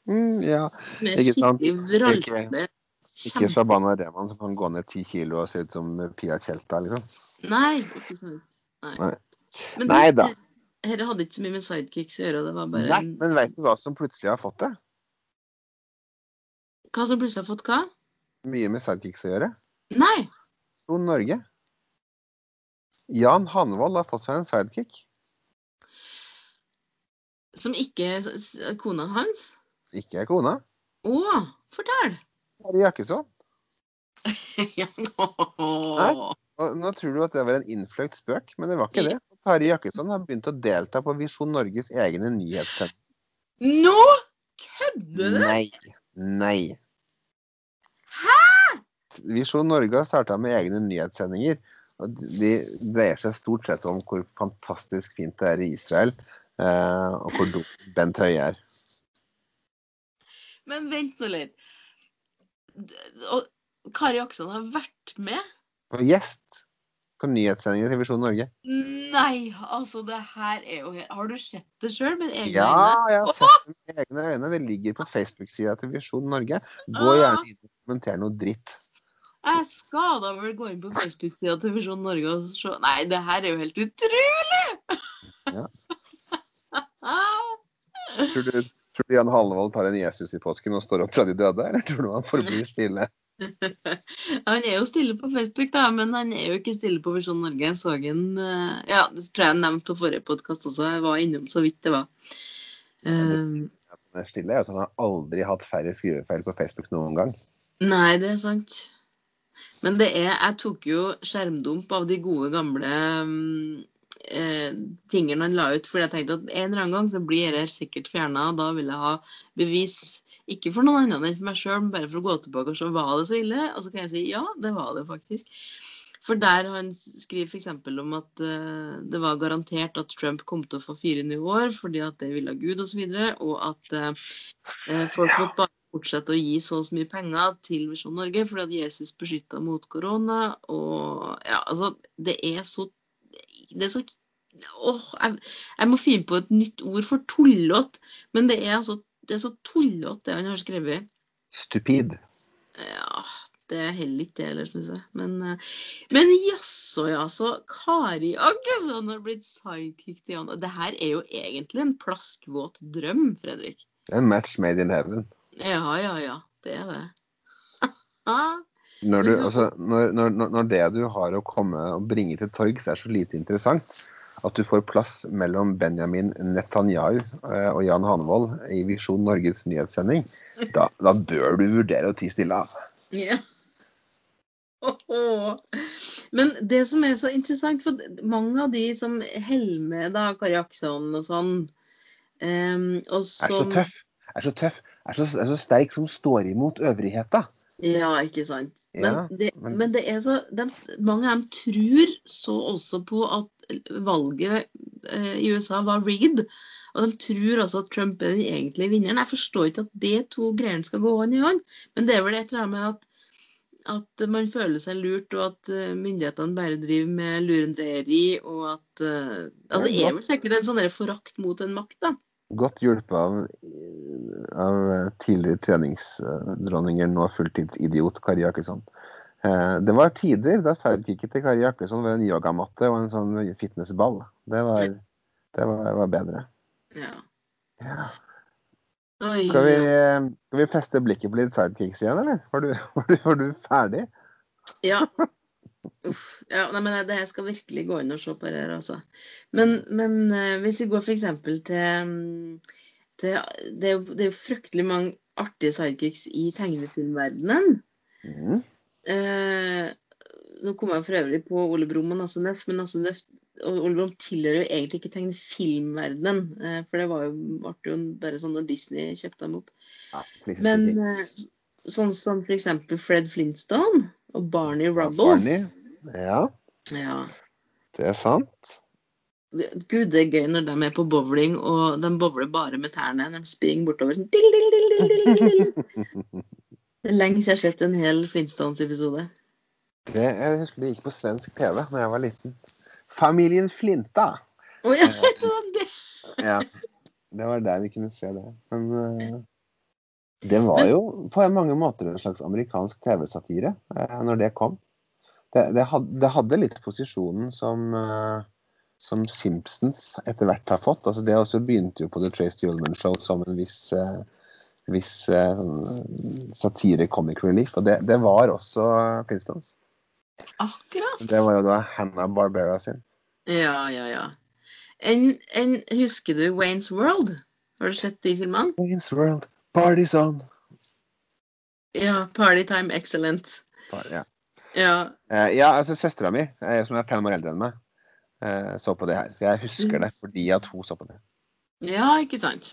Mm, [laughs] ja. Med Ikke sant? Ikke vraltende Ikke Shabana Rehman som kan gå ned ti kilo og se ut som Pia Tjelta, liksom. Nei, ikke sant. Nei. Nei. Men Nei da. Dette hadde ikke så mye med sidekicks å gjøre. Det var bare Nei, en- men veit du hva som plutselig har fått det? Hva som plutselig har fått hva? Mye med sidekicks å gjøre. Nei! Son Norge. Jan Hanvold har fått seg en sidekick. Som ikke er kona hans? Ikke er kona. Å, fortell! Kari Jakkesson. [laughs] ja, nå. Og nå tror du at det var en innfløkt spøk, men det var ikke det. Kari Jakkesson har begynt å delta på Visjon Norges egne nyhetssending. Nå kødder du! Nei. Nei. Hæ?! Visjon Norge har starta med egne nyhetssendinger. De dreier seg stort sett om hvor fantastisk fint det er i Israel, eh, og hvor dum Bent Høie er. Men vent nå litt. Kari Akson har vært med? Og gjest på nyhetssendingen til Visjon Norge. Nei, altså det her er jo Har du sett det sjøl med egne Ja, øyne? jeg har sett det med egne øyne. Det ligger på Facebook-sida til Visjon Norge. Gå gjerne inn og kommenter noe dritt. Jeg skal da vel gå inn på Facebook-sida til Visjon Norge og se Nei, det her er jo helt utrolig! Ja. [laughs] Tror du, tror du Jan Hallevold tar en Jesus i påsken og står opp fra de døde, eller tror du han forblir stille? [laughs] han er jo stille på Facebook, da, men han er jo ikke stille på Visjon Norge. Jeg så han eh, Ja, det tror jeg jeg nevnte på forrige podkast også. Jeg var innom så vidt det var. Um, Han er stille, altså. han har aldri hatt færre skrivefeil på Facebook noen gang. nei, det er sant. Men det er Jeg tok jo skjermdump av de gode, gamle mm, eh, tingene han la ut, fordi jeg tenkte at en eller annen gang så blir dette sikkert fjerna. Da vil jeg ha bevis, ikke for noen annen enn for meg sjøl, bare for å gå tilbake og se var det så ille. Og så kan jeg si ja, det var det faktisk. For der han skriver f.eks. om at uh, det var garantert at Trump kom til å få fire nye år fordi at det ville Gud osv., og, så videre, og at uh, folk måtte bare fortsette å gi så og så mye penger til Visjon Norge fordi at Jesus beskytta mot korona. Og ja, altså Det er så Det er så Åh, jeg, jeg må finne på et nytt ord for tullete. Men det er altså det er så tullete, det han har skrevet. Stupid. Ja, det er heller ikke det heller, syns jeg. Men, eh, men jaså, ja. Så Kari Aggesson har blitt sidekick til Jan. Det her er jo egentlig en plaskvåt drøm, Fredrik. En match made in heaven. Ja, ja, ja. Det er det. [laughs] Når, du, altså, når, når, når- det du har å komme og bringe til torgs er så lite interessant, at du får plass mellom Benjamin Netanyahu eh, og Jan Hanevold i Visjon Norges nyhetssending, da, da bør du vurdere å tie stille. Altså. ja. [laughs] Åh. Men det som er så interessant, for mange av de som heller med da, Kari Akson og sånn um, og Er så tøff. Er så tøff. Er så, er så sterk som står imot øvrigheta. Ja, ikke sant. Men, Ja, det, men- men det er så de, Mange av dem tror så også på at valget eh, i USA var rigged. Og de tror også at Trump er den egentlige vinneren. Jeg forstår ikke at de to greiene skal gå hånd i hånd. Men det er vel et eller annet med at, at man føler seg lurt, og at eh, myndighetene bare driver med lurendreieri. og at eh, altså, Det er vel sikkert en sånn forakt mot en makt, da. Godt hjulpet av, av tidligere treningsdronninger, nå fulltidsidiot Kari Jakkesson. Eh, Det var tider da sidekicket til Kari Jakkesson var en yogamatte og en sånn fitnessball. Det var, det var, var bedre. Ja. Ja. Oi, Skal, vi, skal vi feste blikket på litt sidekicks igjen, eller? Var du, [laughs] var du, var du ferdig? Ja. Uff. Ja, nei, men det, jeg skal virkelig gå inn og se på det her, altså. Men, men eh, hvis vi går f.eks. til, mm, til det, er jo, det er jo fryktelig mange artige sidekicks i tegnefilmverdenen. Mm. Eh, nå kom jeg for øvrig på Ole Brumm og Nasse Nøff, men Nasse Nøff og Ole Brumm tilhører jo egentlig ikke tegnefilmverdenen. Eh, for det var jo, ble jo bare sånn når Disney kjøpte dem opp. Ja, Men eh, sånn som for eksempel Fred Flintstone og Barney Rubble. Barney. Ja, Ja. det er sant. Gud, det er gøy når de er på bowling, og de bowler bare med tærne. De springer bortover sånn dil, dil, dil, lenge siden jeg har sett en hel Flintstones-episode. Det, jeg husker det gikk på svensk TV da jeg var liten. Familien Flinta. Oh, ja, [laughs] det var det. Ja, det var der vi kunne se det. Men eh, det var jo på mange måter en slags amerikansk TV-satire eh, når det kom. Det, det, had, det hadde litt posisjonen som, eh, som Simpsons etter hvert har fått. Altså det også begynte jo på The Trace Ullman Show som en viss, eh, viss eh, satire comic relief. Og det, det var også Flintstones. Akkurat. Det var jo da Hannah Barbera sin. Ja, ja, ja. En, en, husker du Waynes World? Har du sett de filmene? Wayne's World, party's on. Ja. Partytime Excellent. Ja. Ja. Eh, ja, altså søstera mi, eh, som er fem år eldre enn meg, eh, så på det her. Så jeg husker det fordi at hun så på det. ja, ikke sant.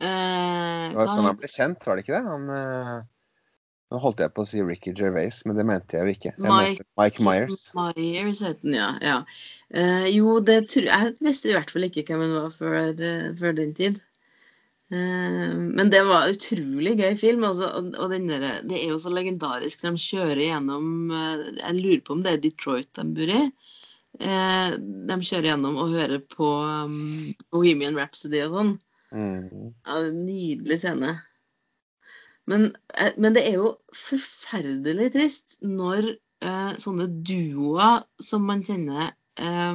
Eh, Det var sånn han ble kjent, var det ikke det? Han, nå holdt jeg på å si Ricky Gervais, men det mente jeg jo ikke. Jeg Mike- Mike Myers. Myers het den, ja. ja. Eh, jo, det tror jeg visste i hvert fall ikke hvem han var før, før den tid. Eh, men det var utrolig gøy film. Altså, og, der, det er jo så legendarisk. De kjører gjennom eh, Jeg lurer på om det er Detroit de bor i. Eh, de kjører gjennom og hører på um, Bohemian Rhapsody og sånn. Mm. Ja, nydelig scene. Men, men det er jo forferdelig trist når uh, sånne duoer som man kjenner eh,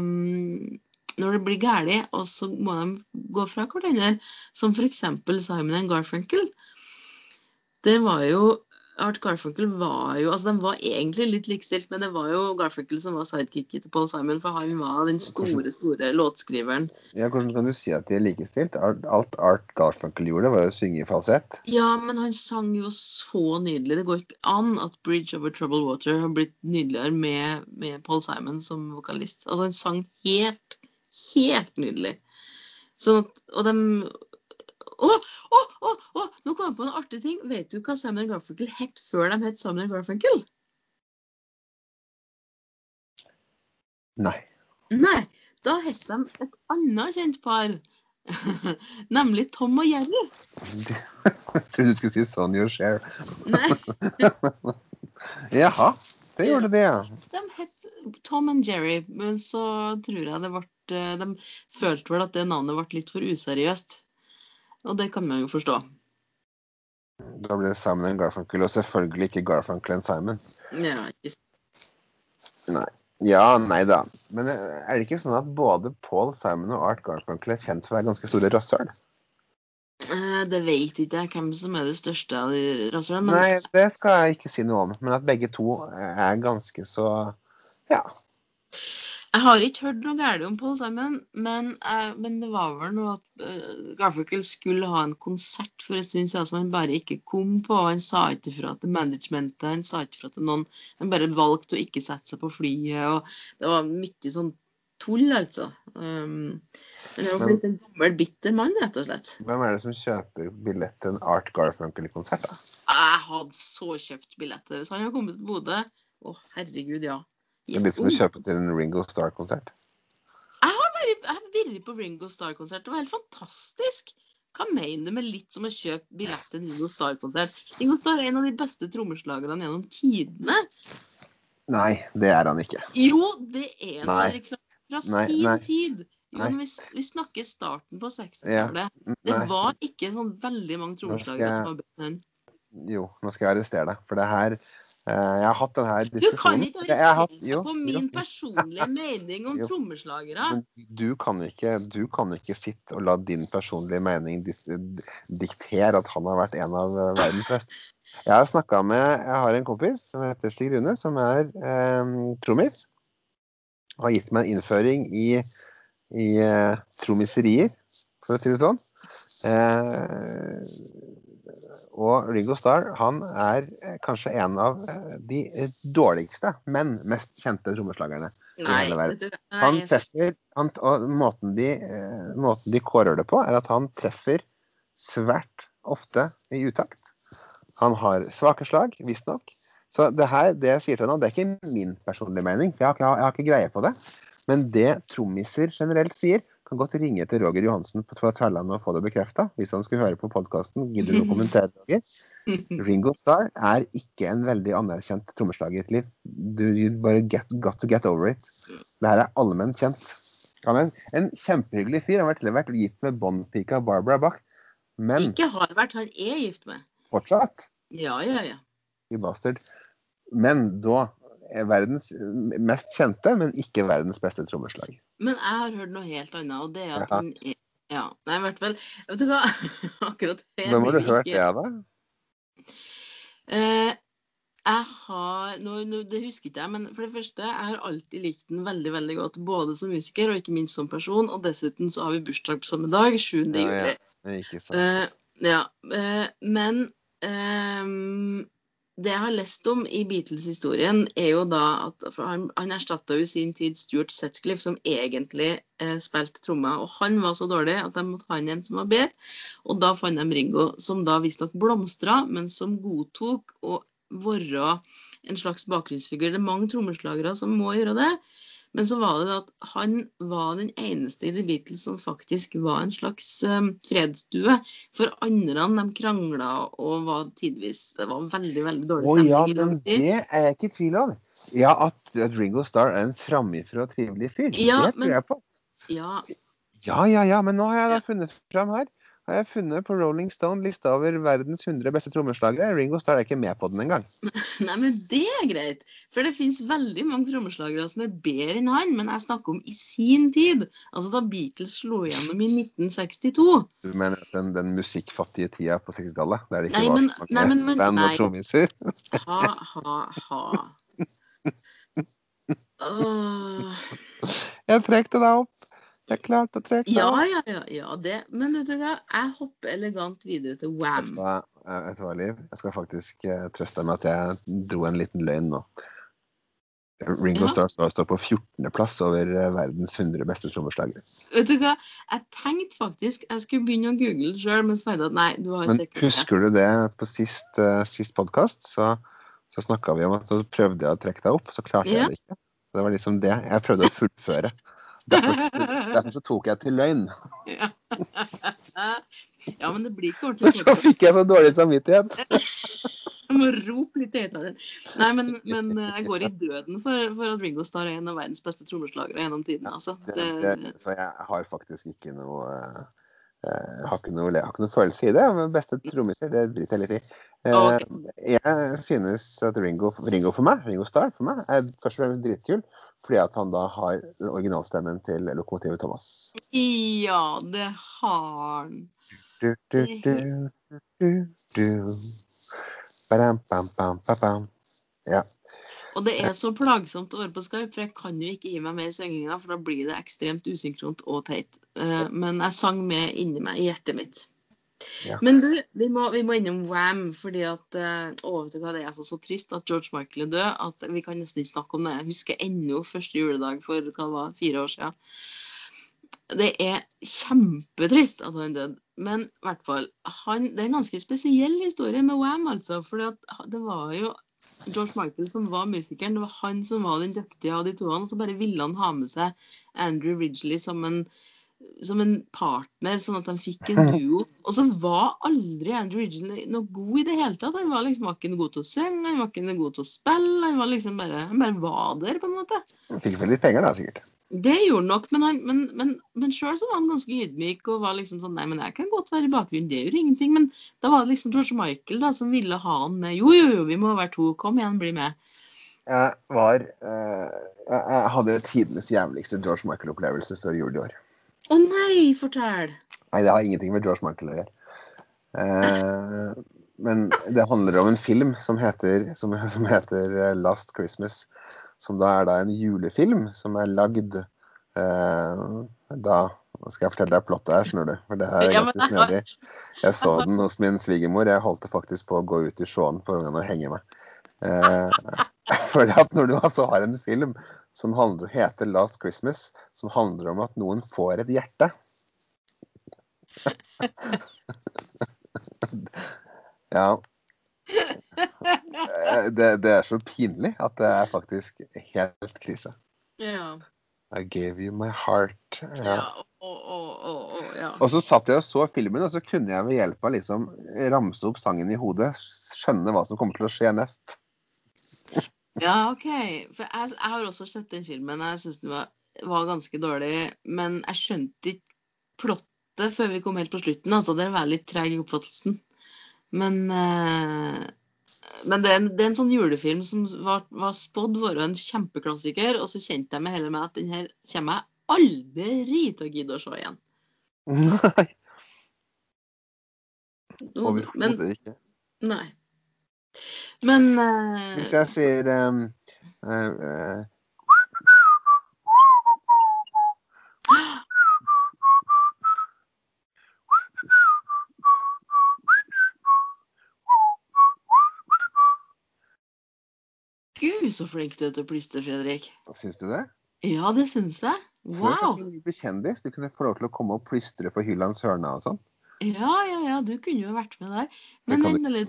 Når det blir galt, og så må de gå fra hverandre, som f.eks. Simon and Garfunkel. Det var jo Art Garfunkel var jo altså De var egentlig litt likestilt, men det var jo Garfunkel som var sidekicket til Paul Simon, for han var den store, store låtskriveren. Ja, hvordan kan du si at de er likestilt? Alt Art Garfunkel gjorde, var jo å synge i falsett. Ja, men han sang jo så nydelig. Det går ikke an at 'Bridge Over Troubled Water' har blitt nydeligere med, med Paul Simon som vokalist. Altså, han sang helt, helt nydelig. Sånn at, og de Å, å, å, å! Nå kom jeg på en artig ting. Vet du hva Simon Garfunkel het før de het Simon Garfunkel? Nei. Nei, da het de et annet kjent par. [laughs] Nemlig Tom og Jerry. Jeg trodde du skulle si Sonja og Cher. Nei, [laughs] Jaha, det gjorde det, ja. de het Tom and Jerry, men så tror jeg det ble De følte vel at det navnet ble litt for useriøst. Og det kan man jo forstå. Da ble det Simon and Garfunkel, og selvfølgelig ikke Garfunkel and Simon. Ja, ikke. Nei. Ja, nei da. Men eh, er det ikke sånn at både Paul Simon og Art Garfunkel er kjent for å være ganske store rasshøl? Eh, Det vet ikke jeg hvem som er det største av de rasshølene. Men Nei, det skal jeg ikke si noe om. Men at begge to er ganske så Ja. Jeg har ikke hørt noe galt om Paul Simon, men, eh, men det var vel noe at uh, Garfunkel skulle ha en konsert for en stund siden som han bare ikke kom på. Han sa ikke fra til managementet, han sa ikke fra til noen. Han bare valgte å ikke sette seg på flyet. og Det var mye sånn tull, altså. Um, men det var blitt en gammel, bitter mann, rett og slett. Hvem er det som kjøper billett til en Art Garfunkel-konsert, da? Jeg hadde så kjøpt billetter hvis han hadde kommet til Bodø. Å, herregud, ja. Det er litt som å kjøpe til en Ringo Starr-konsert. Jeg har vært, på Ringo Starr-konsert. Det var helt fantastisk. Hva mener du med litt som å kjøpe billett til en Ringo Starr-konsert? Ringo Starr er en av de beste trommeslagerne gjennom tidene. Nei, det er han ikke. Jo, det er Nei. fra, Nei, sin nei. tid. Jo, vi, vi snakker starten på 60-tallet. Det var ikke sånn veldig mange trommeslagere som var bedre enn han. Jo, nå skal jeg arrestere deg. For det her eh, Jeg har hatt den her Du kan ikke arrestere deg på min personlige [laughs] mening om trommeslagere. Du kan, ikke, du kan ikke sitte og la din personlige mening diktere at han har vært en av eh, verdens beste. Jeg har snakka med Jeg har en kompis som heter Stig Rune, som er eh, trommis. Har gitt meg en innføring i, i eh, trommiserier, for å si det sånn. Eh, og Ringo Starr han er eh, kanskje en av eh, de eh, dårligste, men mest kjente trommeslagerne. i hele verden. Han treffer han, Og måten de, måten de kårer det på, er at han treffer svært ofte i utakt. Han har svake slag, visstnok. Så det her, det jeg sier til deg nå, det er ikke min personlige mening, for jeg har, ikke- jeg har ikke greie på det. Men det trommiser generelt sier, kan godt ringe til Roger Johansen på fra Tverlandet og få det bekrefta. Hvis han skulle høre på podkasten, gidder du å kommentere, [laughs] Roger? Ringo Starr er ikke en veldig anerkjent trommeslager. Liv. Du bare get, got to get over it. Det her er allment kjent. Han er en, en kjempehyggelig fyr. Han har til og med vært gift med Bond-pika Barbara Bach. Men Ikke har vært, han er gift med. fortsatt Ja, ja, ja. you bastard. Men da er verdens mest kjente, men ikke verdens beste trommeslag. Men jeg har hørt noe helt annet, og det er at Ja. han er Ja, nei, i hvert fall Vet du hva? [laughs] Akkurat det Hvem har du hørt det av, da? Eh, jeg har nå, nå, Det husker ikke jeg, men for det første, jeg har alltid likt den veldig veldig godt. Både som musiker og ikke minst som person. Og dessuten så har vi bursdag på samme dag, 7. Ja, ja. juli. Ikke sant. Eh, ja, eh, men ehm, det jeg har lest om i Beatles-historien, er jo da at Han, han erstatta jo sin tid Stuart Sutcliffe, som egentlig eh, spilte trommer. Og han var så dårlig at de måtte ha en som var bedre. Og da fant de Ringo, som da visstnok blomstra, men som godtok å være en slags bakgrunnsfigur. Det er mange trommeslagere som må gjøre det. Men så var det at han var den eneste i The Beatles som faktisk var en slags um, fredsdue. For andre de krangla og var tidvis Det var veldig, veldig dårlig Å stemning. ja, i lang men det er jeg ikke i tvil om. Ja, at, at Ringo Starr er en framifrå trivelig fyr. Ja, det tror men- jeg på. Ja, Ja, ja, ja, men nå har jeg da funnet fram her. Har jeg funnet på Rolling Stone lista over verdens 100 beste trommeslagere. Ringo Starr er ikke med på den engang. [laughs] Nei, men det er greit. For det fins veldig mange trommeslagere som er bedre enn han, men jeg snakker om i sin tid. Altså da Beatles slo igjennom i 1962. Du mener den, den musikkfattige tida på 60-tallet, der det ikke Nei, var men- så nei, mange men- band og trommiser? Ha, ha, ha. [laughs] Åh. Jeg trekte deg opp. Jeg klarte å trekke Ja, ja, ja, ja, det. Men vet du hva, jeg hopper elegant videre til Wham. Eh, vet du hva, Liv? Jeg skal faktisk uh, trøste deg med at jeg dro en liten løgn nå. Ringo Ja. Starr står- på 14.-plass over eh, verdens 100 beste trommeslagere. Vet du hva, jeg tenkte faktisk jeg skulle begynne å google det sjøl, men så fant jeg at nei, du har Men sikkert det. husker du det på sist, uh, sist podkast? Så, så snakka vi om at så prøvde jeg å trekke deg opp, så klarte Ja. jeg det ikke. Det var liksom det. Jeg prøvde å fullføre. Derfor, derfor så tok jeg til løgn. Ja. ja, men det blir ikke Men ordentlig så fikk jeg så dårlig samvittighet. Jeg må rope litt høyere. Nei, men, men eh, jeg går i døden for, for at Ringo Starr er en av verdens beste trommeslagere gjennom tiden. Altså. Det, Det, det, jeg har faktisk ikke noe eh, jeg har ikke, noe, jeg har ikke noe følelse i det. Men beste trommiser, det driter jeg litt i. Eh. Jeg synes at Ringo, Ringo for meg, Ringo Starr for meg, er først og fremst dritkul. Fordi at han da har originalstemmen til Lokomotivet Thomas. ja, det har han. Du, du, du, du, du. Badam, bam, bam, bam, bam. Ja. Og det er så plagsomt å være på Skype, for jeg kan jo ikke gi meg mer synginga, for da blir det ekstremt usynkront og teit. Eh, Men jeg sang med inni meg, i hjertet mitt. Ja. Men du, vi må, vi må innom Wam, fordi at eh, Å, vet du hva, det er altså så trist at George Michael er død at vi kan nesten ikke snakke om det. Jeg husker ennå første juledag for hva det var, fire år siden. Det er kjempetrist at han døde. Men i hvert fall, han, det er en ganske spesiell historie med Wam, altså. For det var jo George Michael som var musikeren. Det var han som var den dyktige av de to. Og så bare ville han ha med seg Andrew Ridgely som en, som en partner, sånn at de fikk en duo. [laughs] Og så var aldri Andrew Ridgely noe god i det hele tatt. Han var liksom ikke god til å synge, han var ikke god til å spille. Han var liksom bare, han bare var der, på en måte. Han fikk vel litt penger, da, sikkert. Det gjorde han nok, men, han, men, men, men sjøl var han ganske ydmyk og var liksom sånn Nei, men jeg kan godt være i bakgrunnen, det gjør ingenting. Men da var det liksom George Michael da som ville ha han med. Jo, jo, jo, vi må være to. Kom igjen, bli med. Jeg var eh, Jeg hadde tidenes jævligste George Michael-opplevelse før jul i år. Å nei, fortell! Nei, det har ingenting med George Michael å gjøre. Eh, men det handler om en film som heter, som, som heter eh, Last Christmas. Som da er da en julefilm som er lagd eh, da Nå skal jeg fortelle deg plottet her, skjønner du. For det er ganske snedig. Jeg så den hos min svigermor. Jeg holdt det faktisk på å gå ut i sjåen på ungene og henge meg. Eh, [laughs] fordi at når du altså har en film som handler, heter Last Christmas, som handler om at noen får et hjerte [laughs] Ja. [laughs] Eh, Det, det er så pinlig at det er faktisk helt krise. Ja. I gave you my heart. ja. Ja. og, og, og, ja. Og så satt jeg og så filmen, og så kunne jeg ved hjelp av liksom ramse opp sangen i hodet, skjønne hva som kommer til å skje nest. Ja, OK. For jeg, jeg har også sett den filmen. Jeg syns den var, var ganske dårlig. Men jeg skjønte ikke plottet før vi kom helt på slutten. Altså, dere var litt treg i oppfattelsen. Men, eh, men det, er en, det er en sånn julefilm som var, var spådd være en kjempeklassiker, og så kjente jeg meg heller med at den her kommer jeg aldri til å gidde å se igjen. Nei, Men, overhodet ikke. nei. Men uh, Hvis jeg sier um, uh, eh, Så flink du er til å plystre, Fredrik. Syns du det? Ja, det syns jeg. Før så Wow. kunne du bli kjendis. Du kunne få lov til å komme og plystre på Hylands hørne og sånn. Ja, ja, ja, du kunne jo vært med der. Men vent nå litt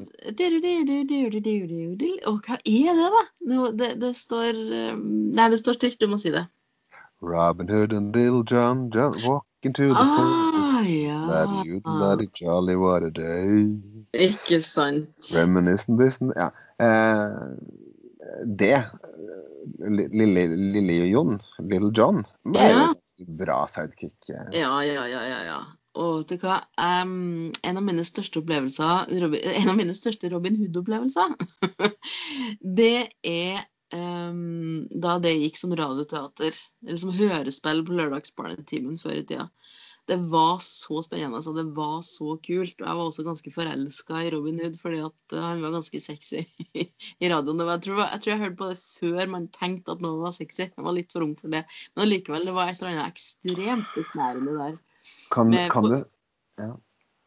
Og hva er det, da? No, det, det står um, Nei, det står stilt, du må si det. Robin Hood and Little John, John walking to the forest. Ah, ja. Bloody, bloody jolly what a day. Ikke sant. Reminiscent this and Ja. Eh, det eh, Li- Lille, Lille Jon, Little John, var Ja. et bra sidekick. eh. Ja, ja, ja, ja. ja. Og vet du hva? um, en av mine største opplevelser Robin, En av mine største Robin Hood-opplevelser, [laughs] det er um, da det gikk som radioteater, eller som hørespill på lørdagsbarnetimen før i tida. Det var så spennende, og det var så kult. Og jeg var også ganske forelska i Robin Hood, fordi at eh, han var ganske sexy [laughs] i radioen. Det var, jeg, tror, jeg tror jeg hørte på det før man tenkte at noe var sexy. Jeg var litt for ung for det. Men allikevel, det var et eller annet ekstremt besnærende der Kan, Med- kan du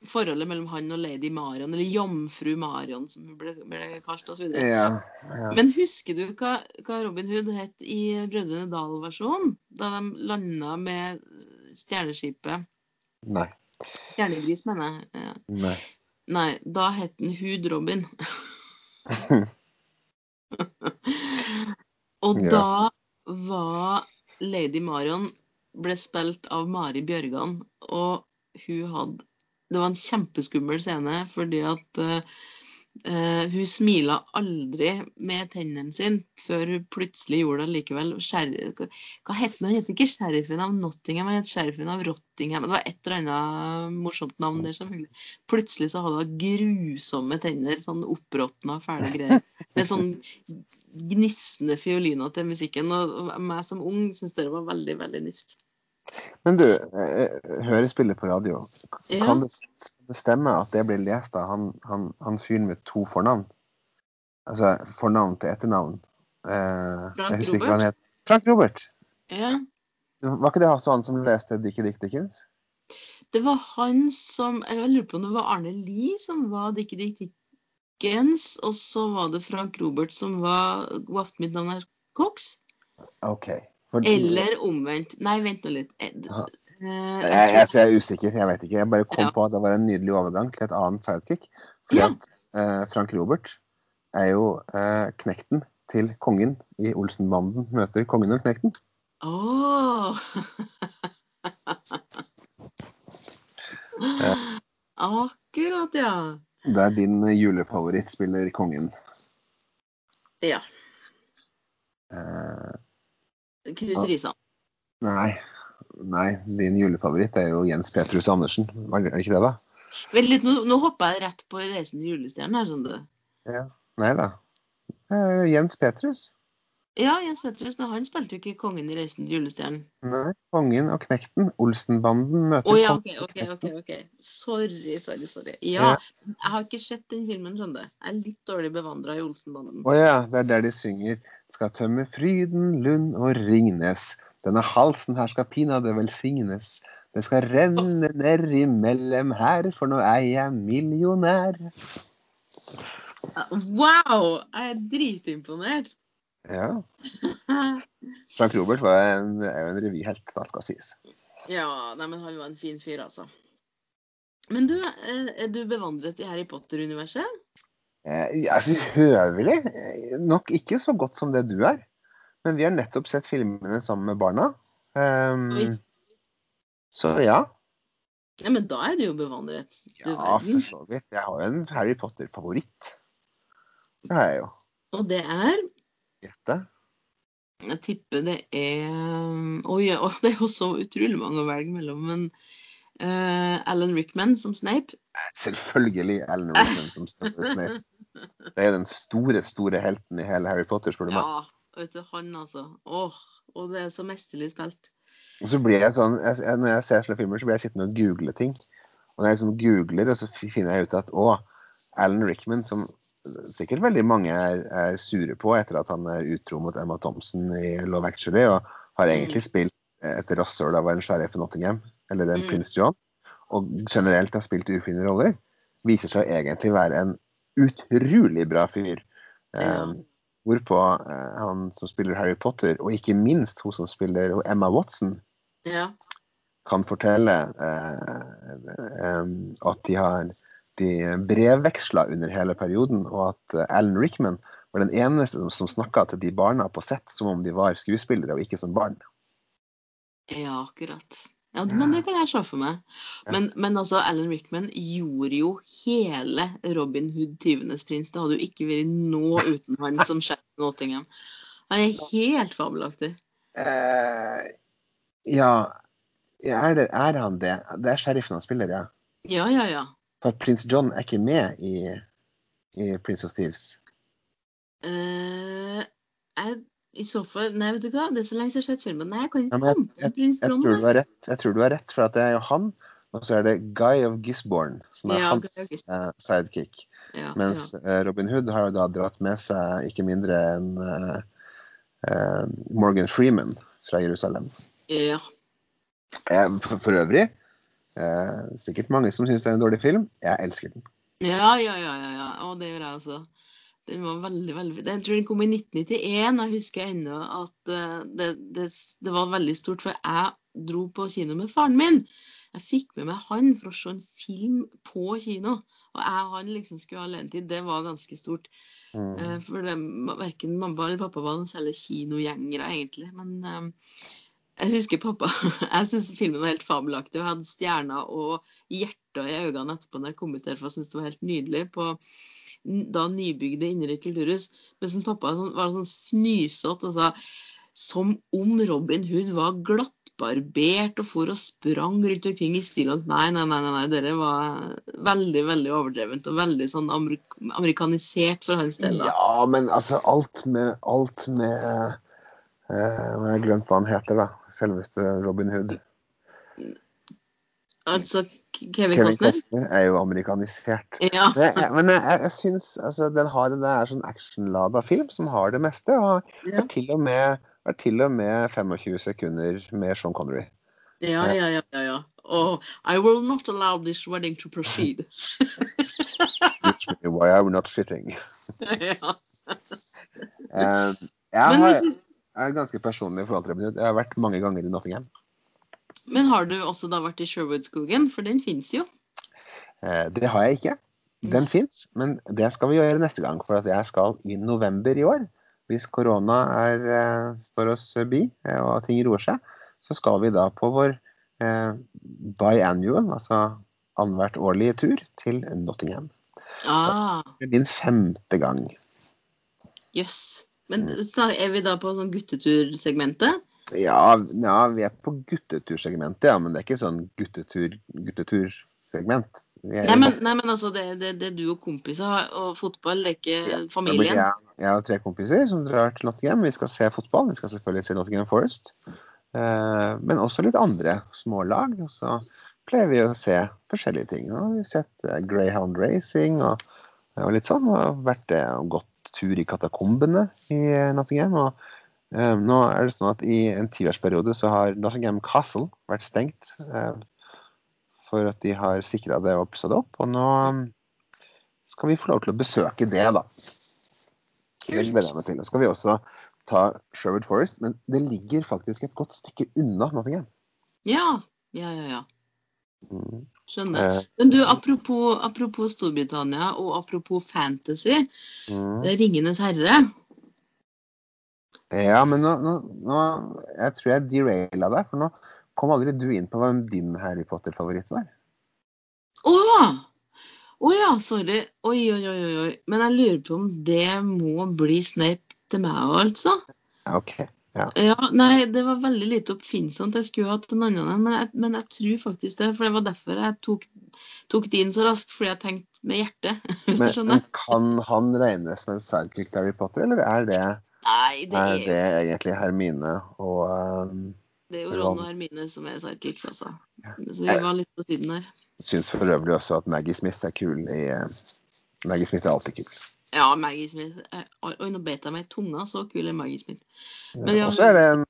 forholdet mellom han og lady Marion, eller Jomfru Marion, som hun ble, ble kalt osv. Ja. ja. Men husker du hva, hva Robin Hood het i Brødrene Dal-versjonen? Da de landa med stjerneskipet Nei. Stjernegris, mener jeg. Ja. Nei. Nei, da het den Hud-Robin. [laughs] Og Ja. da var lady Marion ble spilt av Mari Bjørgan, og hun hadde Det var en kjempeskummel scene fordi at eh, hun smila aldri med tennene sine før hun plutselig gjorde det likevel. Hva het den? Het ikke sheriffen av Nottingham, men het sheriffen av Rottingham. Det var et eller annet morsomt navn der, selvfølgelig. Plutselig så hadde hun grusomme tenner, sånn oppråtna, fæle greier. Med sånn gnissende fioliner til musikken. Og meg som ung syns det var veldig, veldig nifst. Men du, hørespillet hører spillet på radio. Kan det det stemme at det blir lest av han, han, han fyren med to fornavn? Altså fornavn til etternavn. Eh, Frank Robert? Frank Robert. Ja. Var ikke det også han som leste Dickie Dick Dickens? Det var han som Eller jeg lurer på om det var Arne Lie som var Dickie Dick Dickens, og så var det Frank Robert som var God aften, mitt navn er Cox. OK. For, Eller omvendt. Nei, vent nå litt. Eh, Ja. eh, jeg, jeg jeg, er usikker. Jeg vet ikke. Jeg bare kom Ja. på at det var en nydelig overgang til et annet sidekick. Fordi Ja. at eh, Frank Robert er jo eh, knekten til kongen i Olsenbanden møter kongen og knekten. Åh. [laughs] Akkurat, ja. Det er din julefavoritt spiller kongen. Ja. Eh, Knut Risan. nei. Nei, din julefavoritt er jo Jens Petrus Andersen. Er det ikke det, da? Vent litt, nå, nå hoppa jeg rett på Reisen til julestjernen her, skjønner du. Ja. Nei da. Eh, Jens Petrus. Ja, Jens Petrus, men han spilte jo ikke kongen i Reisen til julestjernen. Nei, kongen og knekten. Olsenbanden møter oh, ja, okay, og ok, ok. Sorry, sorry, sorry. Ja, Ja. jeg har ikke sett den filmen, skjønner du. Jeg er litt dårlig bevandra i Olsenbanden. Å ja, det er der de synger Skal tømme Fryden, Lund og Ringnes. Denne halsen her skal pinadø velsignes. Det skal renne ned imellom her, for nå er jeg millionær. Wow! Jeg er dritimponert. Ja. Frank Robert var en, er jo en revyhelt, hva skal sies. Ja, nei, men han var en fin fyr, altså. Men du, er du bevandret i Harry Potter-universet? Eh, syns høvelig? Eh, Nok ikke så godt som det du er. Men vi har nettopp sett filmene sammen med barna. Um, så ja. Ja, men da er du jo bevandret. Du Ja, for så vidt. Jeg har jo en Harry Potter-favoritt. Det har jeg jo. Og det er Gjette. Jeg tipper det er Oi, ja, og [laughs] det er jo så utrolig mange å velge mellom, men eh, Alan Rickman som Snape Selvfølgelig Alan Rickman som [laughs] Snape. Det er den store, store helten i hele Harry Potter, spør du meg. Ja, vet du, han altså. Åh, og det er så mesterlig spilt. Og så blir jeg sånn, jeg, Når jeg ser sånne filmer, så blir jeg sittende og google ting. Og når jeg liksom googler, og så finner jeg ut at å, Alan Rickman, som sikkert veldig mange er, er sure på etter at han er utro mot Emma Thompson i Love Actually, og har egentlig spilt et rasshøl av en sheriff i Nottingham, eller en Mm. prins John, og generelt har spilt ufine roller, viser seg egentlig være en utrolig bra fyr. Um, hvorpå uh, han som spiller Harry Potter, og ikke minst hun som spiller Emma Watson, Ja. kan fortelle uh, um, at de har de brevveksla under hele perioden, og at uh, Alan Rickman var den eneste som, som snakka til de barna på sett som om de var skuespillere og ikke som barn. ja, akkurat. Ja, men det kan jeg se for meg. Men, men altså, Alan Rickman gjorde jo hele Robin Hood, tyvenes prins. Det hadde jo ikke vært noe [laughs] uten han som sjef i Nottingham. Han er helt fabelaktig. Uh, ja, ja er, det, er han det? Det er sheriffen han spiller, ja. Ja, ja, ja. For prins John er ikke med i, i Prince of Thieves. Uh, jeg, I så fall Nei, vet du hva, det er så lenge siden jeg har sett filmen. Nei, jeg kan ikke ja, jeg, jeg, Jeg tror du har rett, jeg tror du har rett for at det er jo han, og så er det Guy of Gisborne som er Ja, hans eh, sidekick. Ja, Mens eh, Robin Hood har jo da dratt med seg ikke mindre enn uh, Morgan Freeman fra Jerusalem. ja. for, for øvrig, sikkert mange som syns det er en dårlig film. Jeg elsker den. Ja, ja, ja, ja, ja. Og det gjør jeg også. Den var veldig, veldig. Jeg tror den kom i 1991. Jeg husker ennå at eh, det, det, det var veldig stort, for jeg dro på kino med faren min. Jeg fikk med meg han for å se en film på kino. Og jeg og han liksom skulle ha alenetid. Det var ganske stort. Mm. Eh, For det, verken mamma eller pappa var noen særlig kinogjengere, egentlig. Men eh, jeg husker pappa [laughs] Jeg syns filmen var helt fabelaktig. Og jeg hadde stjerner og hjerter i øynene etterpå når jeg kom ut derfra. Jeg syntes det var helt nydelig. På da nybygde Indre kulturhus. Mens en pappa sånn, var sånn fnysete og sa som om Robin Hood var glattbarbert og for og sprang rundt omkring i stil Nei, nei, nei, nei, dere var veldig, veldig overdrevent og veldig sånn amerik amerikanisert for hans del. da. Ja, men altså alt med Alt med eh, Jeg har glemt hva han heter, da. Selveste Robin Hood. Altså Kevin Kevin Costner? Costner er jo amerikanisert. Ja. Men jeg, men jeg, jeg, jeg syns altså, den har er sånn actionlada film som har det meste. Og Ja. er til og med, er til og med 25 sekunder med Sean Connery. Ja, ja, ja, ja, ja. Oh, I will not allow this wedding to proceed. [laughs] Which why I'm not shitting. [laughs] ja. Eh, jeg, har, jeg er ganske personlig i forhold til det. Jeg har vært mange ganger i Nottingham. Men har du også da vært i Sherwoodskogen? For den fins jo. Eh, det har jeg ikke. Den fins, men det skal vi gjøre neste gang. For at jeg skal i november i år. Hvis korona er, eh, står oss bi eh, og ting roer seg, så skal vi da på vår eh, biannual, altså annethvert årlige tur, til Nottingham. Ah, Det er min femte gang. jøss. Men så er vi da på sånn guttetursegmentet? Ja, ja, vi er på guttetursegmentet, ja, men det er ikke sånn guttetur, guttetursegment. Er- Nei, men, nei, men altså, det, det, det er du og kompiser og fotball, det er ikke Ja, familien? Jeg, jeg har tre kompiser som drar til Nottingham. Vi skal se fotball. Vi skal selvfølgelig se Nottingham Forest. Uh, men også litt andre smålag. Og så pleier vi å se forskjellige ting. Har vi sett uh, Greyhound Racing og, og litt sånn. Og vært uh, gått tur i katakombene i Nottingham. Og nå er det sånn at i en tiårsperiode så har Nottingham Castle vært stengt. Eh, for at de har sikra det og pussa det opp. Og nå mm, skal vi få lov til å besøke det, da. Det gleder jeg meg til. Så skal vi også ta Sherwood Forest, men det ligger faktisk et godt stykke unna Nottingham. Ja, ja, ja. ja. Mm. Skjønner. Eh, Men du, apropos, apropos Storbritannia og apropos fantasy. mm. Ringenes herre. Ja, men nå, nå, nå Jeg tror jeg deraila deg, for nå kom aldri du inn på hvem din Harry Potter-favoritt var. Å! Å ja, sorry. Oi, oi, oi, oi. Men jeg lurer på om det må bli Snape til meg òg, altså. OK. Ja. Ja, nei, det var veldig lite oppfinnsomt. Jeg skulle hatt en annen en, men jeg, men jeg tror faktisk det. For det var derfor jeg tok, tok din så raskt, fordi jeg tenkte med hjertet, [laughs] hvis du Men, skjønner. men kan han regnes som en sidekick til Harry Potter, eller er det, Nei, det er er, egentlig Hermine og um, det er jo Ron og Hermine som er sidekicks, altså. Så vi var litt på siden her. Syns for øvrig også at Maggie Smith er kul i uh, Maggie Smith er alltid kul. Ja, Maggie Smith. eh, Oi, nå beit jeg meg i tunga. Så kul er Maggie Smith. Men ja, og så er det en,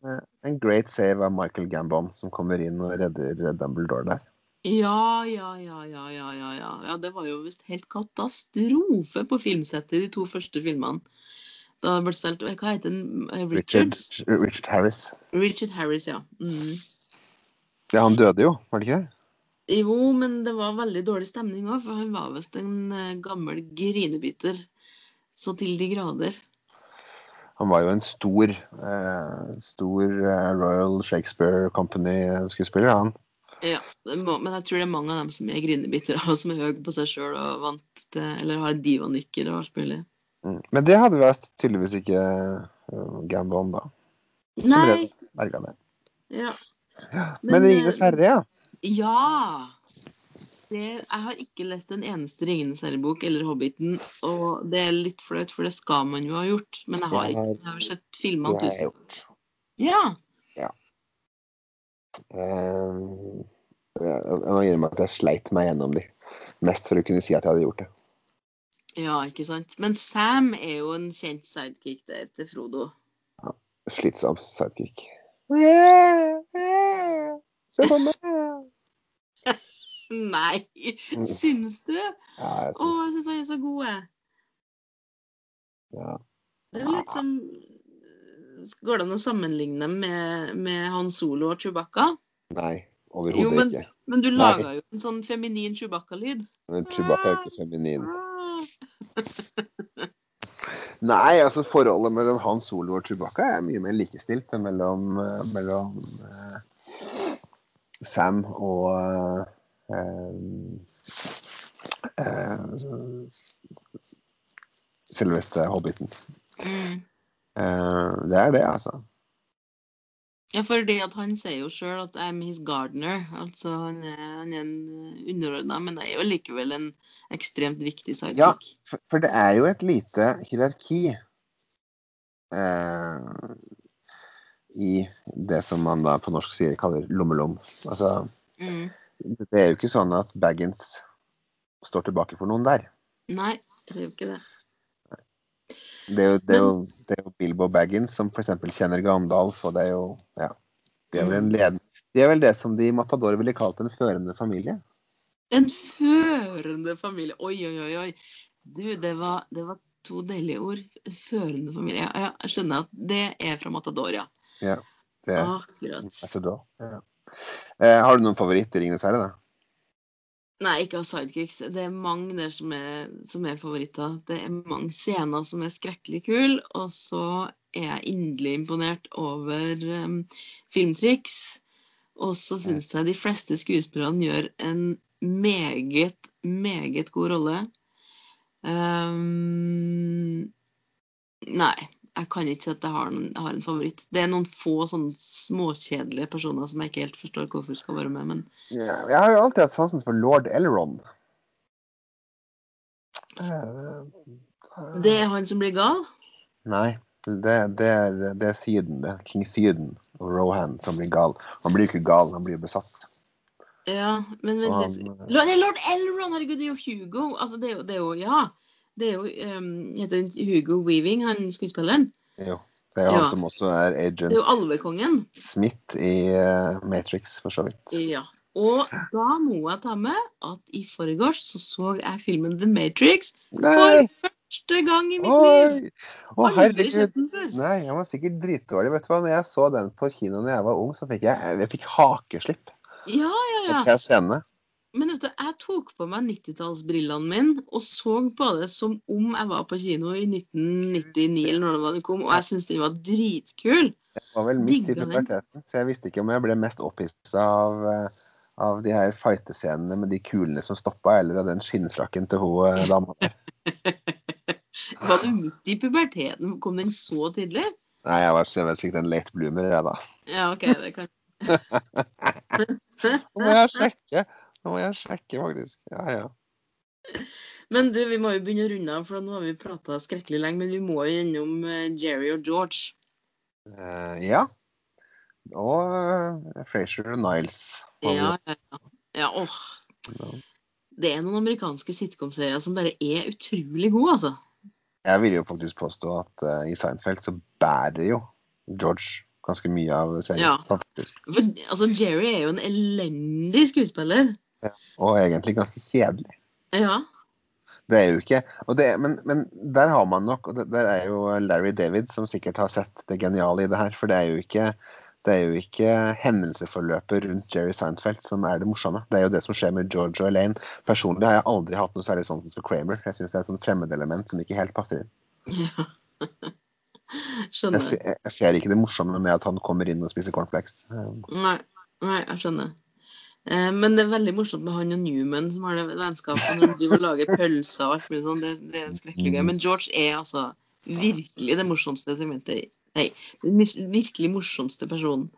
en great save av Michael Gambon som kommer inn og redder Dumbledore der. Ja, ja, ja, ja, ja, ja, ja. ja det var jo visst helt katastrofe på filmsettet i de to første filmene. Da det ble spilt Hva heter den? Eh, Richard, Richard Harris. Richard Harris, ja. Mm. Ja, han døde jo, var det ikke det? Jo, men det var veldig dårlig stemning òg, for han var visst en eh, gammel grinebiter. Så til de grader. Han var jo en stor, eh, stor eh, Royal Shakespeare Company-skuespiller, han. Ja, men jeg tror det er mange av dem som er grinebitere, [laughs] og som er høye på seg sjøl og vant til Eller har divanikker og alt mulig. Mm. Men det hadde vært tydeligvis ikke uh, Gambon, da. Som Nei. det. Ja. Men, Men, Ringenes eh, herre, ja. Ja! Det, jeg har ikke lest en eneste Ringenes herre-bok eller Hobbiten, og det er litt flaut, for det skal man jo ha gjort. Men jeg har ikke jeg har sett filmene tusen ganger. Ja. Eh, jeg må innrømme at jeg sleit meg gjennom de. Mest for å kunne si at jeg hadde gjort det. Ja, ikke sant. Men Sam er jo en kjent sidekick der til Frodo. Ja, Slitsom sidekick. [laughs] Se på meg! [laughs] Nei! Syns du? Ja, jeg Å, synes, jeg syns han er så god. ja. Det er litt som Går det an å sammenligne dem med, med Han Solo og Chewbacca? Nei, overhodet ikke. Men du laga jo en sånn feminin Chewbacca-lyd. Men Chewbacca er ikke feminin. [laughs] Nei, altså forholdet mellom Han Solo og Chewbacca er mye mer likestilt enn mellom, eh, mellom eh, Sam og eh, eh, selveste Hobbiten. Mm. Eh, det er det, altså. Ja, fordi at han sier jo sjøl at 'I'm his gardener'. Altså han er, han er en underordna, men det er jo likevel en ekstremt viktig sidekick. Ja. For, for det er jo et lite hierarki eh, i det som man da på norsk sier kaller lommelom. Altså Mm. det er jo ikke sånn at Baggins står tilbake for noen der. Nei, det er jo ikke det. Det er jo, det er jo, det er jo Bilbo Baggins som f.eks. kjenner Gandalf, og det er jo Ja. De er vel en led... De er vel det som de i Matador ville kalt en førende familie. En førende familie. Oi, oi, oi. oi. Du, det var, det var to deilige ord. Førende familie. Ja, jeg skjønner at det er fra Matador, ja. Ja, det er Akkurat. Ja. Eh, har du noen favoritter i Ringenes herre, da? Nei, ikke av sidekicks. Det er mange der som er, som er favoritter. Det er mange scener som er skrekkelig kule, og så er jeg inderlig imponert over um, filmtriks. Og så syns jeg de fleste skuespillerne gjør en meget, meget god rolle. Um, nei, jeg kan ikke si at jeg har, noen, jeg har en favoritt. Det er noen få sånne småkjedelige personer som jeg ikke helt forstår hvorfor skal være med, men yeah. jeg har jo alltid hatt sansen for lord Elrond. Eh, det er han som blir gal. Nei, det, det, er, det er Syden, det. King Syden og Rohan som blir gal. Han blir ikke gal, han blir besatt. Ja, men vent litt. han, Lord, er lord Elrond! Herregud, det er jo Hugo. Altså, det er jo, det er jo Ja. Det er jo um, Heter Hugo Weaving, han skuespilleren? jo, det er jo han som også er Det er jo alvekongen. Smith i uh, Matrix, for så vidt. Ja. Og da må jeg ta med at i forgårs så så jeg filmen The Matrix for første gang i mitt liv. Og Å, Aldri sett den før. Nei, jeg var sikkert dritdårlig. Vet du hva? Når jeg så den på kino da jeg var ung, så fikk jeg, jeg fikk hakeslipp Ja, ja, ja. etter scenene. Men vet du, jeg tok på meg 90-tallsbrillene mine og så på det som om jeg var på kino i 1999 eller når det kom, og jeg syntes den var dritkul. Det var vel midt i puberteten, så jeg visste ikke om jeg ble mest opphissa av, eh, av de her fightescenene med de kulene som stoppa, eller av den skinnfrakken til hun eh, dama der. [laughs] Var du midt i puberteten? Kom den så tidlig? Nei, jeg var sikkert en late bloomer, jeg, da. Ja, OK. det kan... [laughs] Nå må jeg sjekke! Nå må jeg sjekke, faktisk. Ja, ja. Men du, vi må jo begynne å runde av, for nå har vi prata skrekkelig lenge. Men vi må jo gjennom eh, Jerry og George. Uh, ja. Og uh, Frazier og Niles. Ja, ja, ja. ja åh. Det er noen amerikanske sitcom-serier som bare er utrolig gode, altså. Jeg vil jo faktisk påstå at uh, i Seinfeld så bærer jo George ganske mye av serien. Ja. For altså, Jerry er jo en elendig skuespiller. Og egentlig ganske kjedelig. Ja. Det er jo ikke og det, men, men der har man nok Og det, der er jo Larry David som sikkert har sett det geniale i det her. For det er jo ikke det er jo ikke hendelseforløpet rundt Jerry Seinfeld som er det morsomme. Det er jo det som skjer med George og Elaine. Personlig har jeg aldri hatt noe særlig sånt som Kramer. Jeg syns det er et sånt fremmedelement som ikke helt passer inn. ja. [laughs] Jeg, Skjønner. se- jeg ser ikke det morsomme med at han kommer inn og spiser cornflakes. Nei, nei, jeg skjønner. Eh, men det er veldig morsomt med han og Newman som har det vennskapet når de driver og lager pølser og alt mulig sånn. Det, det er skrekkelig gøy. Men George er altså virkelig det morsomste segmentet. Nei, den virkelig morsomste personen.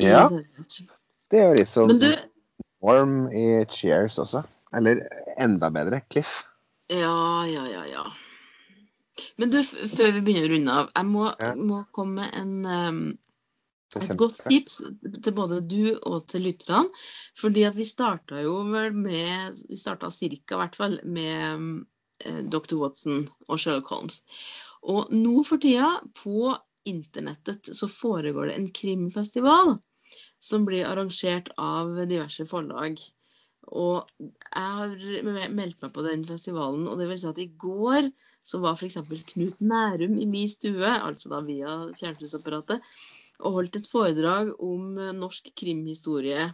Ja. det er jo litt sånn du Warm i Cheers også. Eller enda bedre, Cliff. Ja, ja, ja, ja. Men du, før vi begynner å runde av, jeg må, Ja. må komme med en ehm, et godt tips til både du og til lytterne. Fordi at vi starta jo vel med Vi starta cirka, i hvert fall, med eh, Dr. Watson og Sherlock Holmes. Og nå for tida, på internettet, så foregår det en krimfestival som blir arrangert av diverse forlag. Og jeg har meldt meg på den festivalen, og det vil si at i går så var f.eks. Knut Nærum i min stue, altså da via fjernsynsapparatet, og holdt et foredrag om eh, norsk krimhistorie.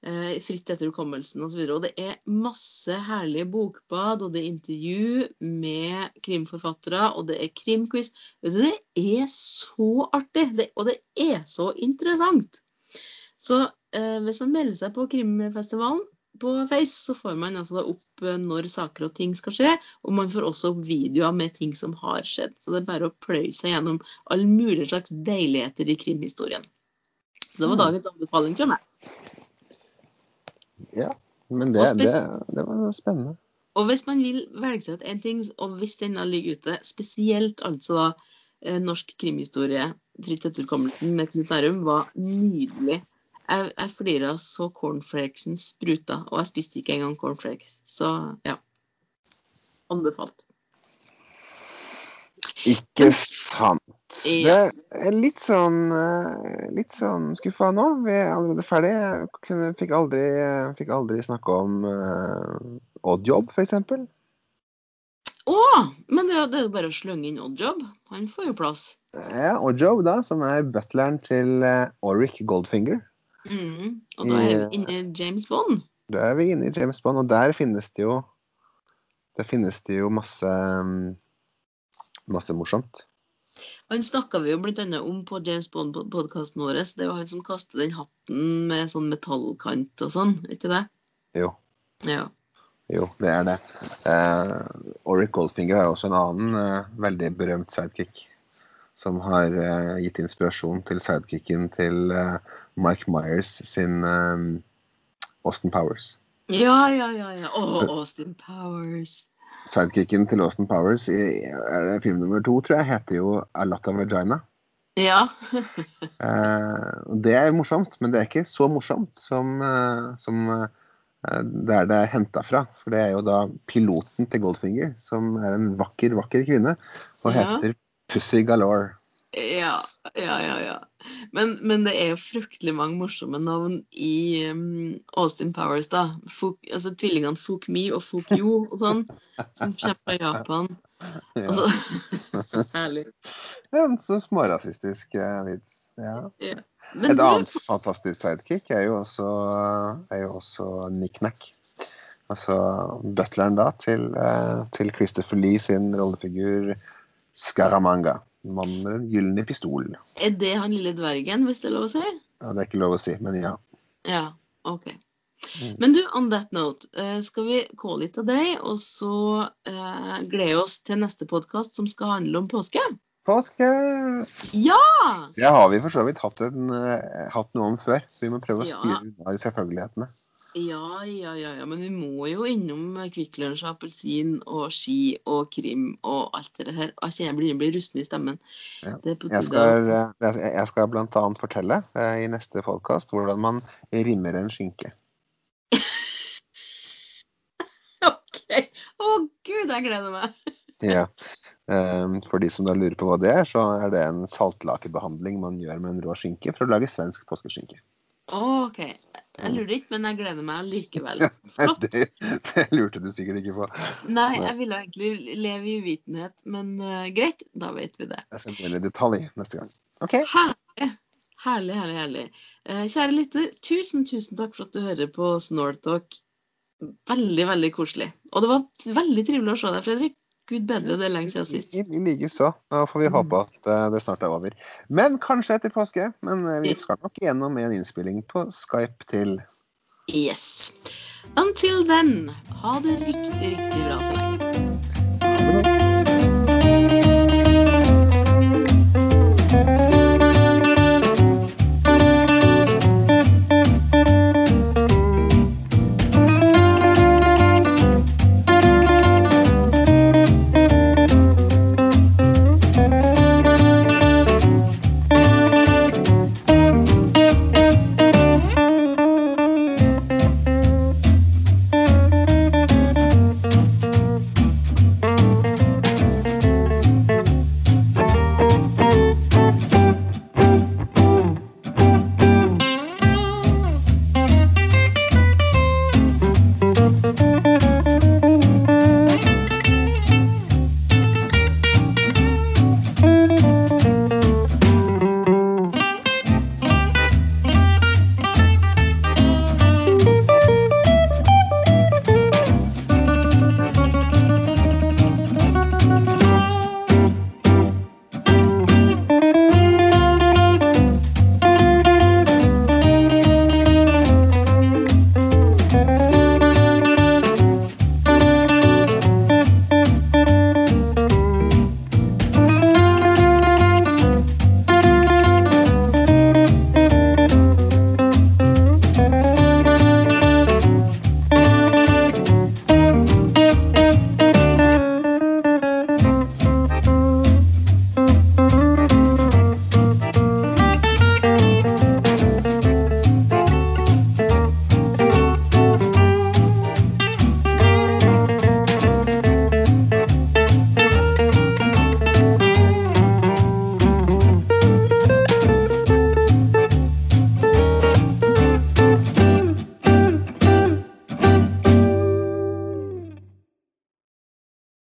Eh, fritt etter hukommelsen osv. Og det er masse herlige bokbad, og det er intervju med krimforfattere, og det er krimquiz. Det er så artig, det, og det er så interessant. Så eh, hvis man melder seg på krimfestivalen på Face, så får man altså da opp eh, når saker og ting skal skje, og man får også opp videoer med ting som har skjedd. Så det er bare å pløye seg gjennom alle mulige slags deiligheter i krimhistorien. Så det var Mm. dagens anbefaling fra meg. Ja, men det, det, det var spennende. Og hvis man vil velge seg ut en ting, og hvis denne ligger ute, spesielt altså da eh, norsk krimhistorie, fritt etterkommelsen med Knut Nærum, var nydelig. Jeg, jeg flira så cornflakesen spruta, og jeg spiste ikke engang cornflakes. Så ja. Anbefalt. Ikke sant. Ja. Det er litt sånn eh, Litt sånn skuffa nå. Vi er allerede ferdig. Jeg fikk, aldri, fikk aldri snakke om uh, oddjob, f.eks. Å! Men det, det er jo bare å slønge inn Oddjob. Han får jo plass. Ja, oddjob, da, som er butleren til uh, Auric Goldfinger. Mm. Og da er vi inne i James Bond. Da er vi inne i James Bond, og der finnes det jo Der finnes det jo masse um, Masse morsomt. Han snakka vi jo bl.a. om på James Bond-podkasten vår. Det er jo han som kaster den hatten med sånn metallkant og sånn, ikke det? Jo, Ja. jo, det er det. Uh, Oric Goldfinger er også en annen uh, veldig berømt sidekick. Som har uh, gitt inspirasjon til sidekicken til uh, Mike Myers sin um, Austin Powers. Ja, ja, ja. ja. Oh, Austin Powers. Sidekicken til Austin Powers i det film nummer to, tror jeg, heter jo A Lot of Vagina. Ja. [laughs] uh, det er morsomt, men det er ikke så morsomt som, som der det er henta fra. For det er jo da piloten til Goldfinger, som er en vakker, vakker kvinne, og Ja. Pussy Galore. Ja, ja, ja. ja. Men, men det er jo fryktelig mange morsomme navn i um, Austin Powers, da. Fuk, altså Tvillingene Fuk Mi og Fuk Yo og sånn, som kommer fra Japan. Ja. Altså, [laughs] herlig. En så smårasistisk uh, vits. Ja. Men Et du, annet fantastisk sidekick er jo også, er jo også Nick Nack. Altså butleren da til, uh, til Christopher Lee sin rollefigur Scaramanga. Mannen med den gylne pistol. er det han lille dvergen, hvis det er lov å si? Ja, det er ikke lov å si, men ja. Ja, ok. Mm. Men du, on that note, eh, skal vi calle litt av deg, og så eh, glede oss til neste podkast som skal handle om påske? Påske! Ja! Det har vi for så vidt hatt, en, eh, hatt noe om før. Vi må prøve å Ja. styre unna de selvfølgelighetene. Ja, ja, ja, ja, men vi må jo innom Kvikk Lunsj, appelsin og ski og krim og alt det her. Kjenner jeg blir, blir rusten i stemmen. Ja. Jeg skal, eh, jeg skal blant annet fortelle eh, i neste podkast hvordan man rimmer en skinke. [laughs] OK! Å gud, jeg gleder meg. [laughs] Ja. Um, For de som da lurer på hva det er, så er det en saltlakebehandling man gjør med en rå skinke for å lage svensk påskeskinke. OK. Jeg lurer ikke, men jeg gleder meg likevel. [laughs] Flott. Det, det lurte du sikkert ikke på. Nei, jeg ville egentlig leve i uvitenhet, men uh, greit, da vet vi det. Jeg skal dele detalj neste gang. OK. Herlig, herlig, herlig. herlig. Uh, kjære lytter, tusen, tusen takk for at du hører på Snortalk. Veldig, veldig koselig. Og det var veldig trivelig å se deg, Fredrik. Gud bedre, det er lenge siden sist. Likeså. Nå får vi håpe at eh, det snart er over. Men kanskje etter påske. Men eh, vi skal nok igjennom med en innspilling på Skype til Yes. Until then, ha det riktig, riktig bra så lenge.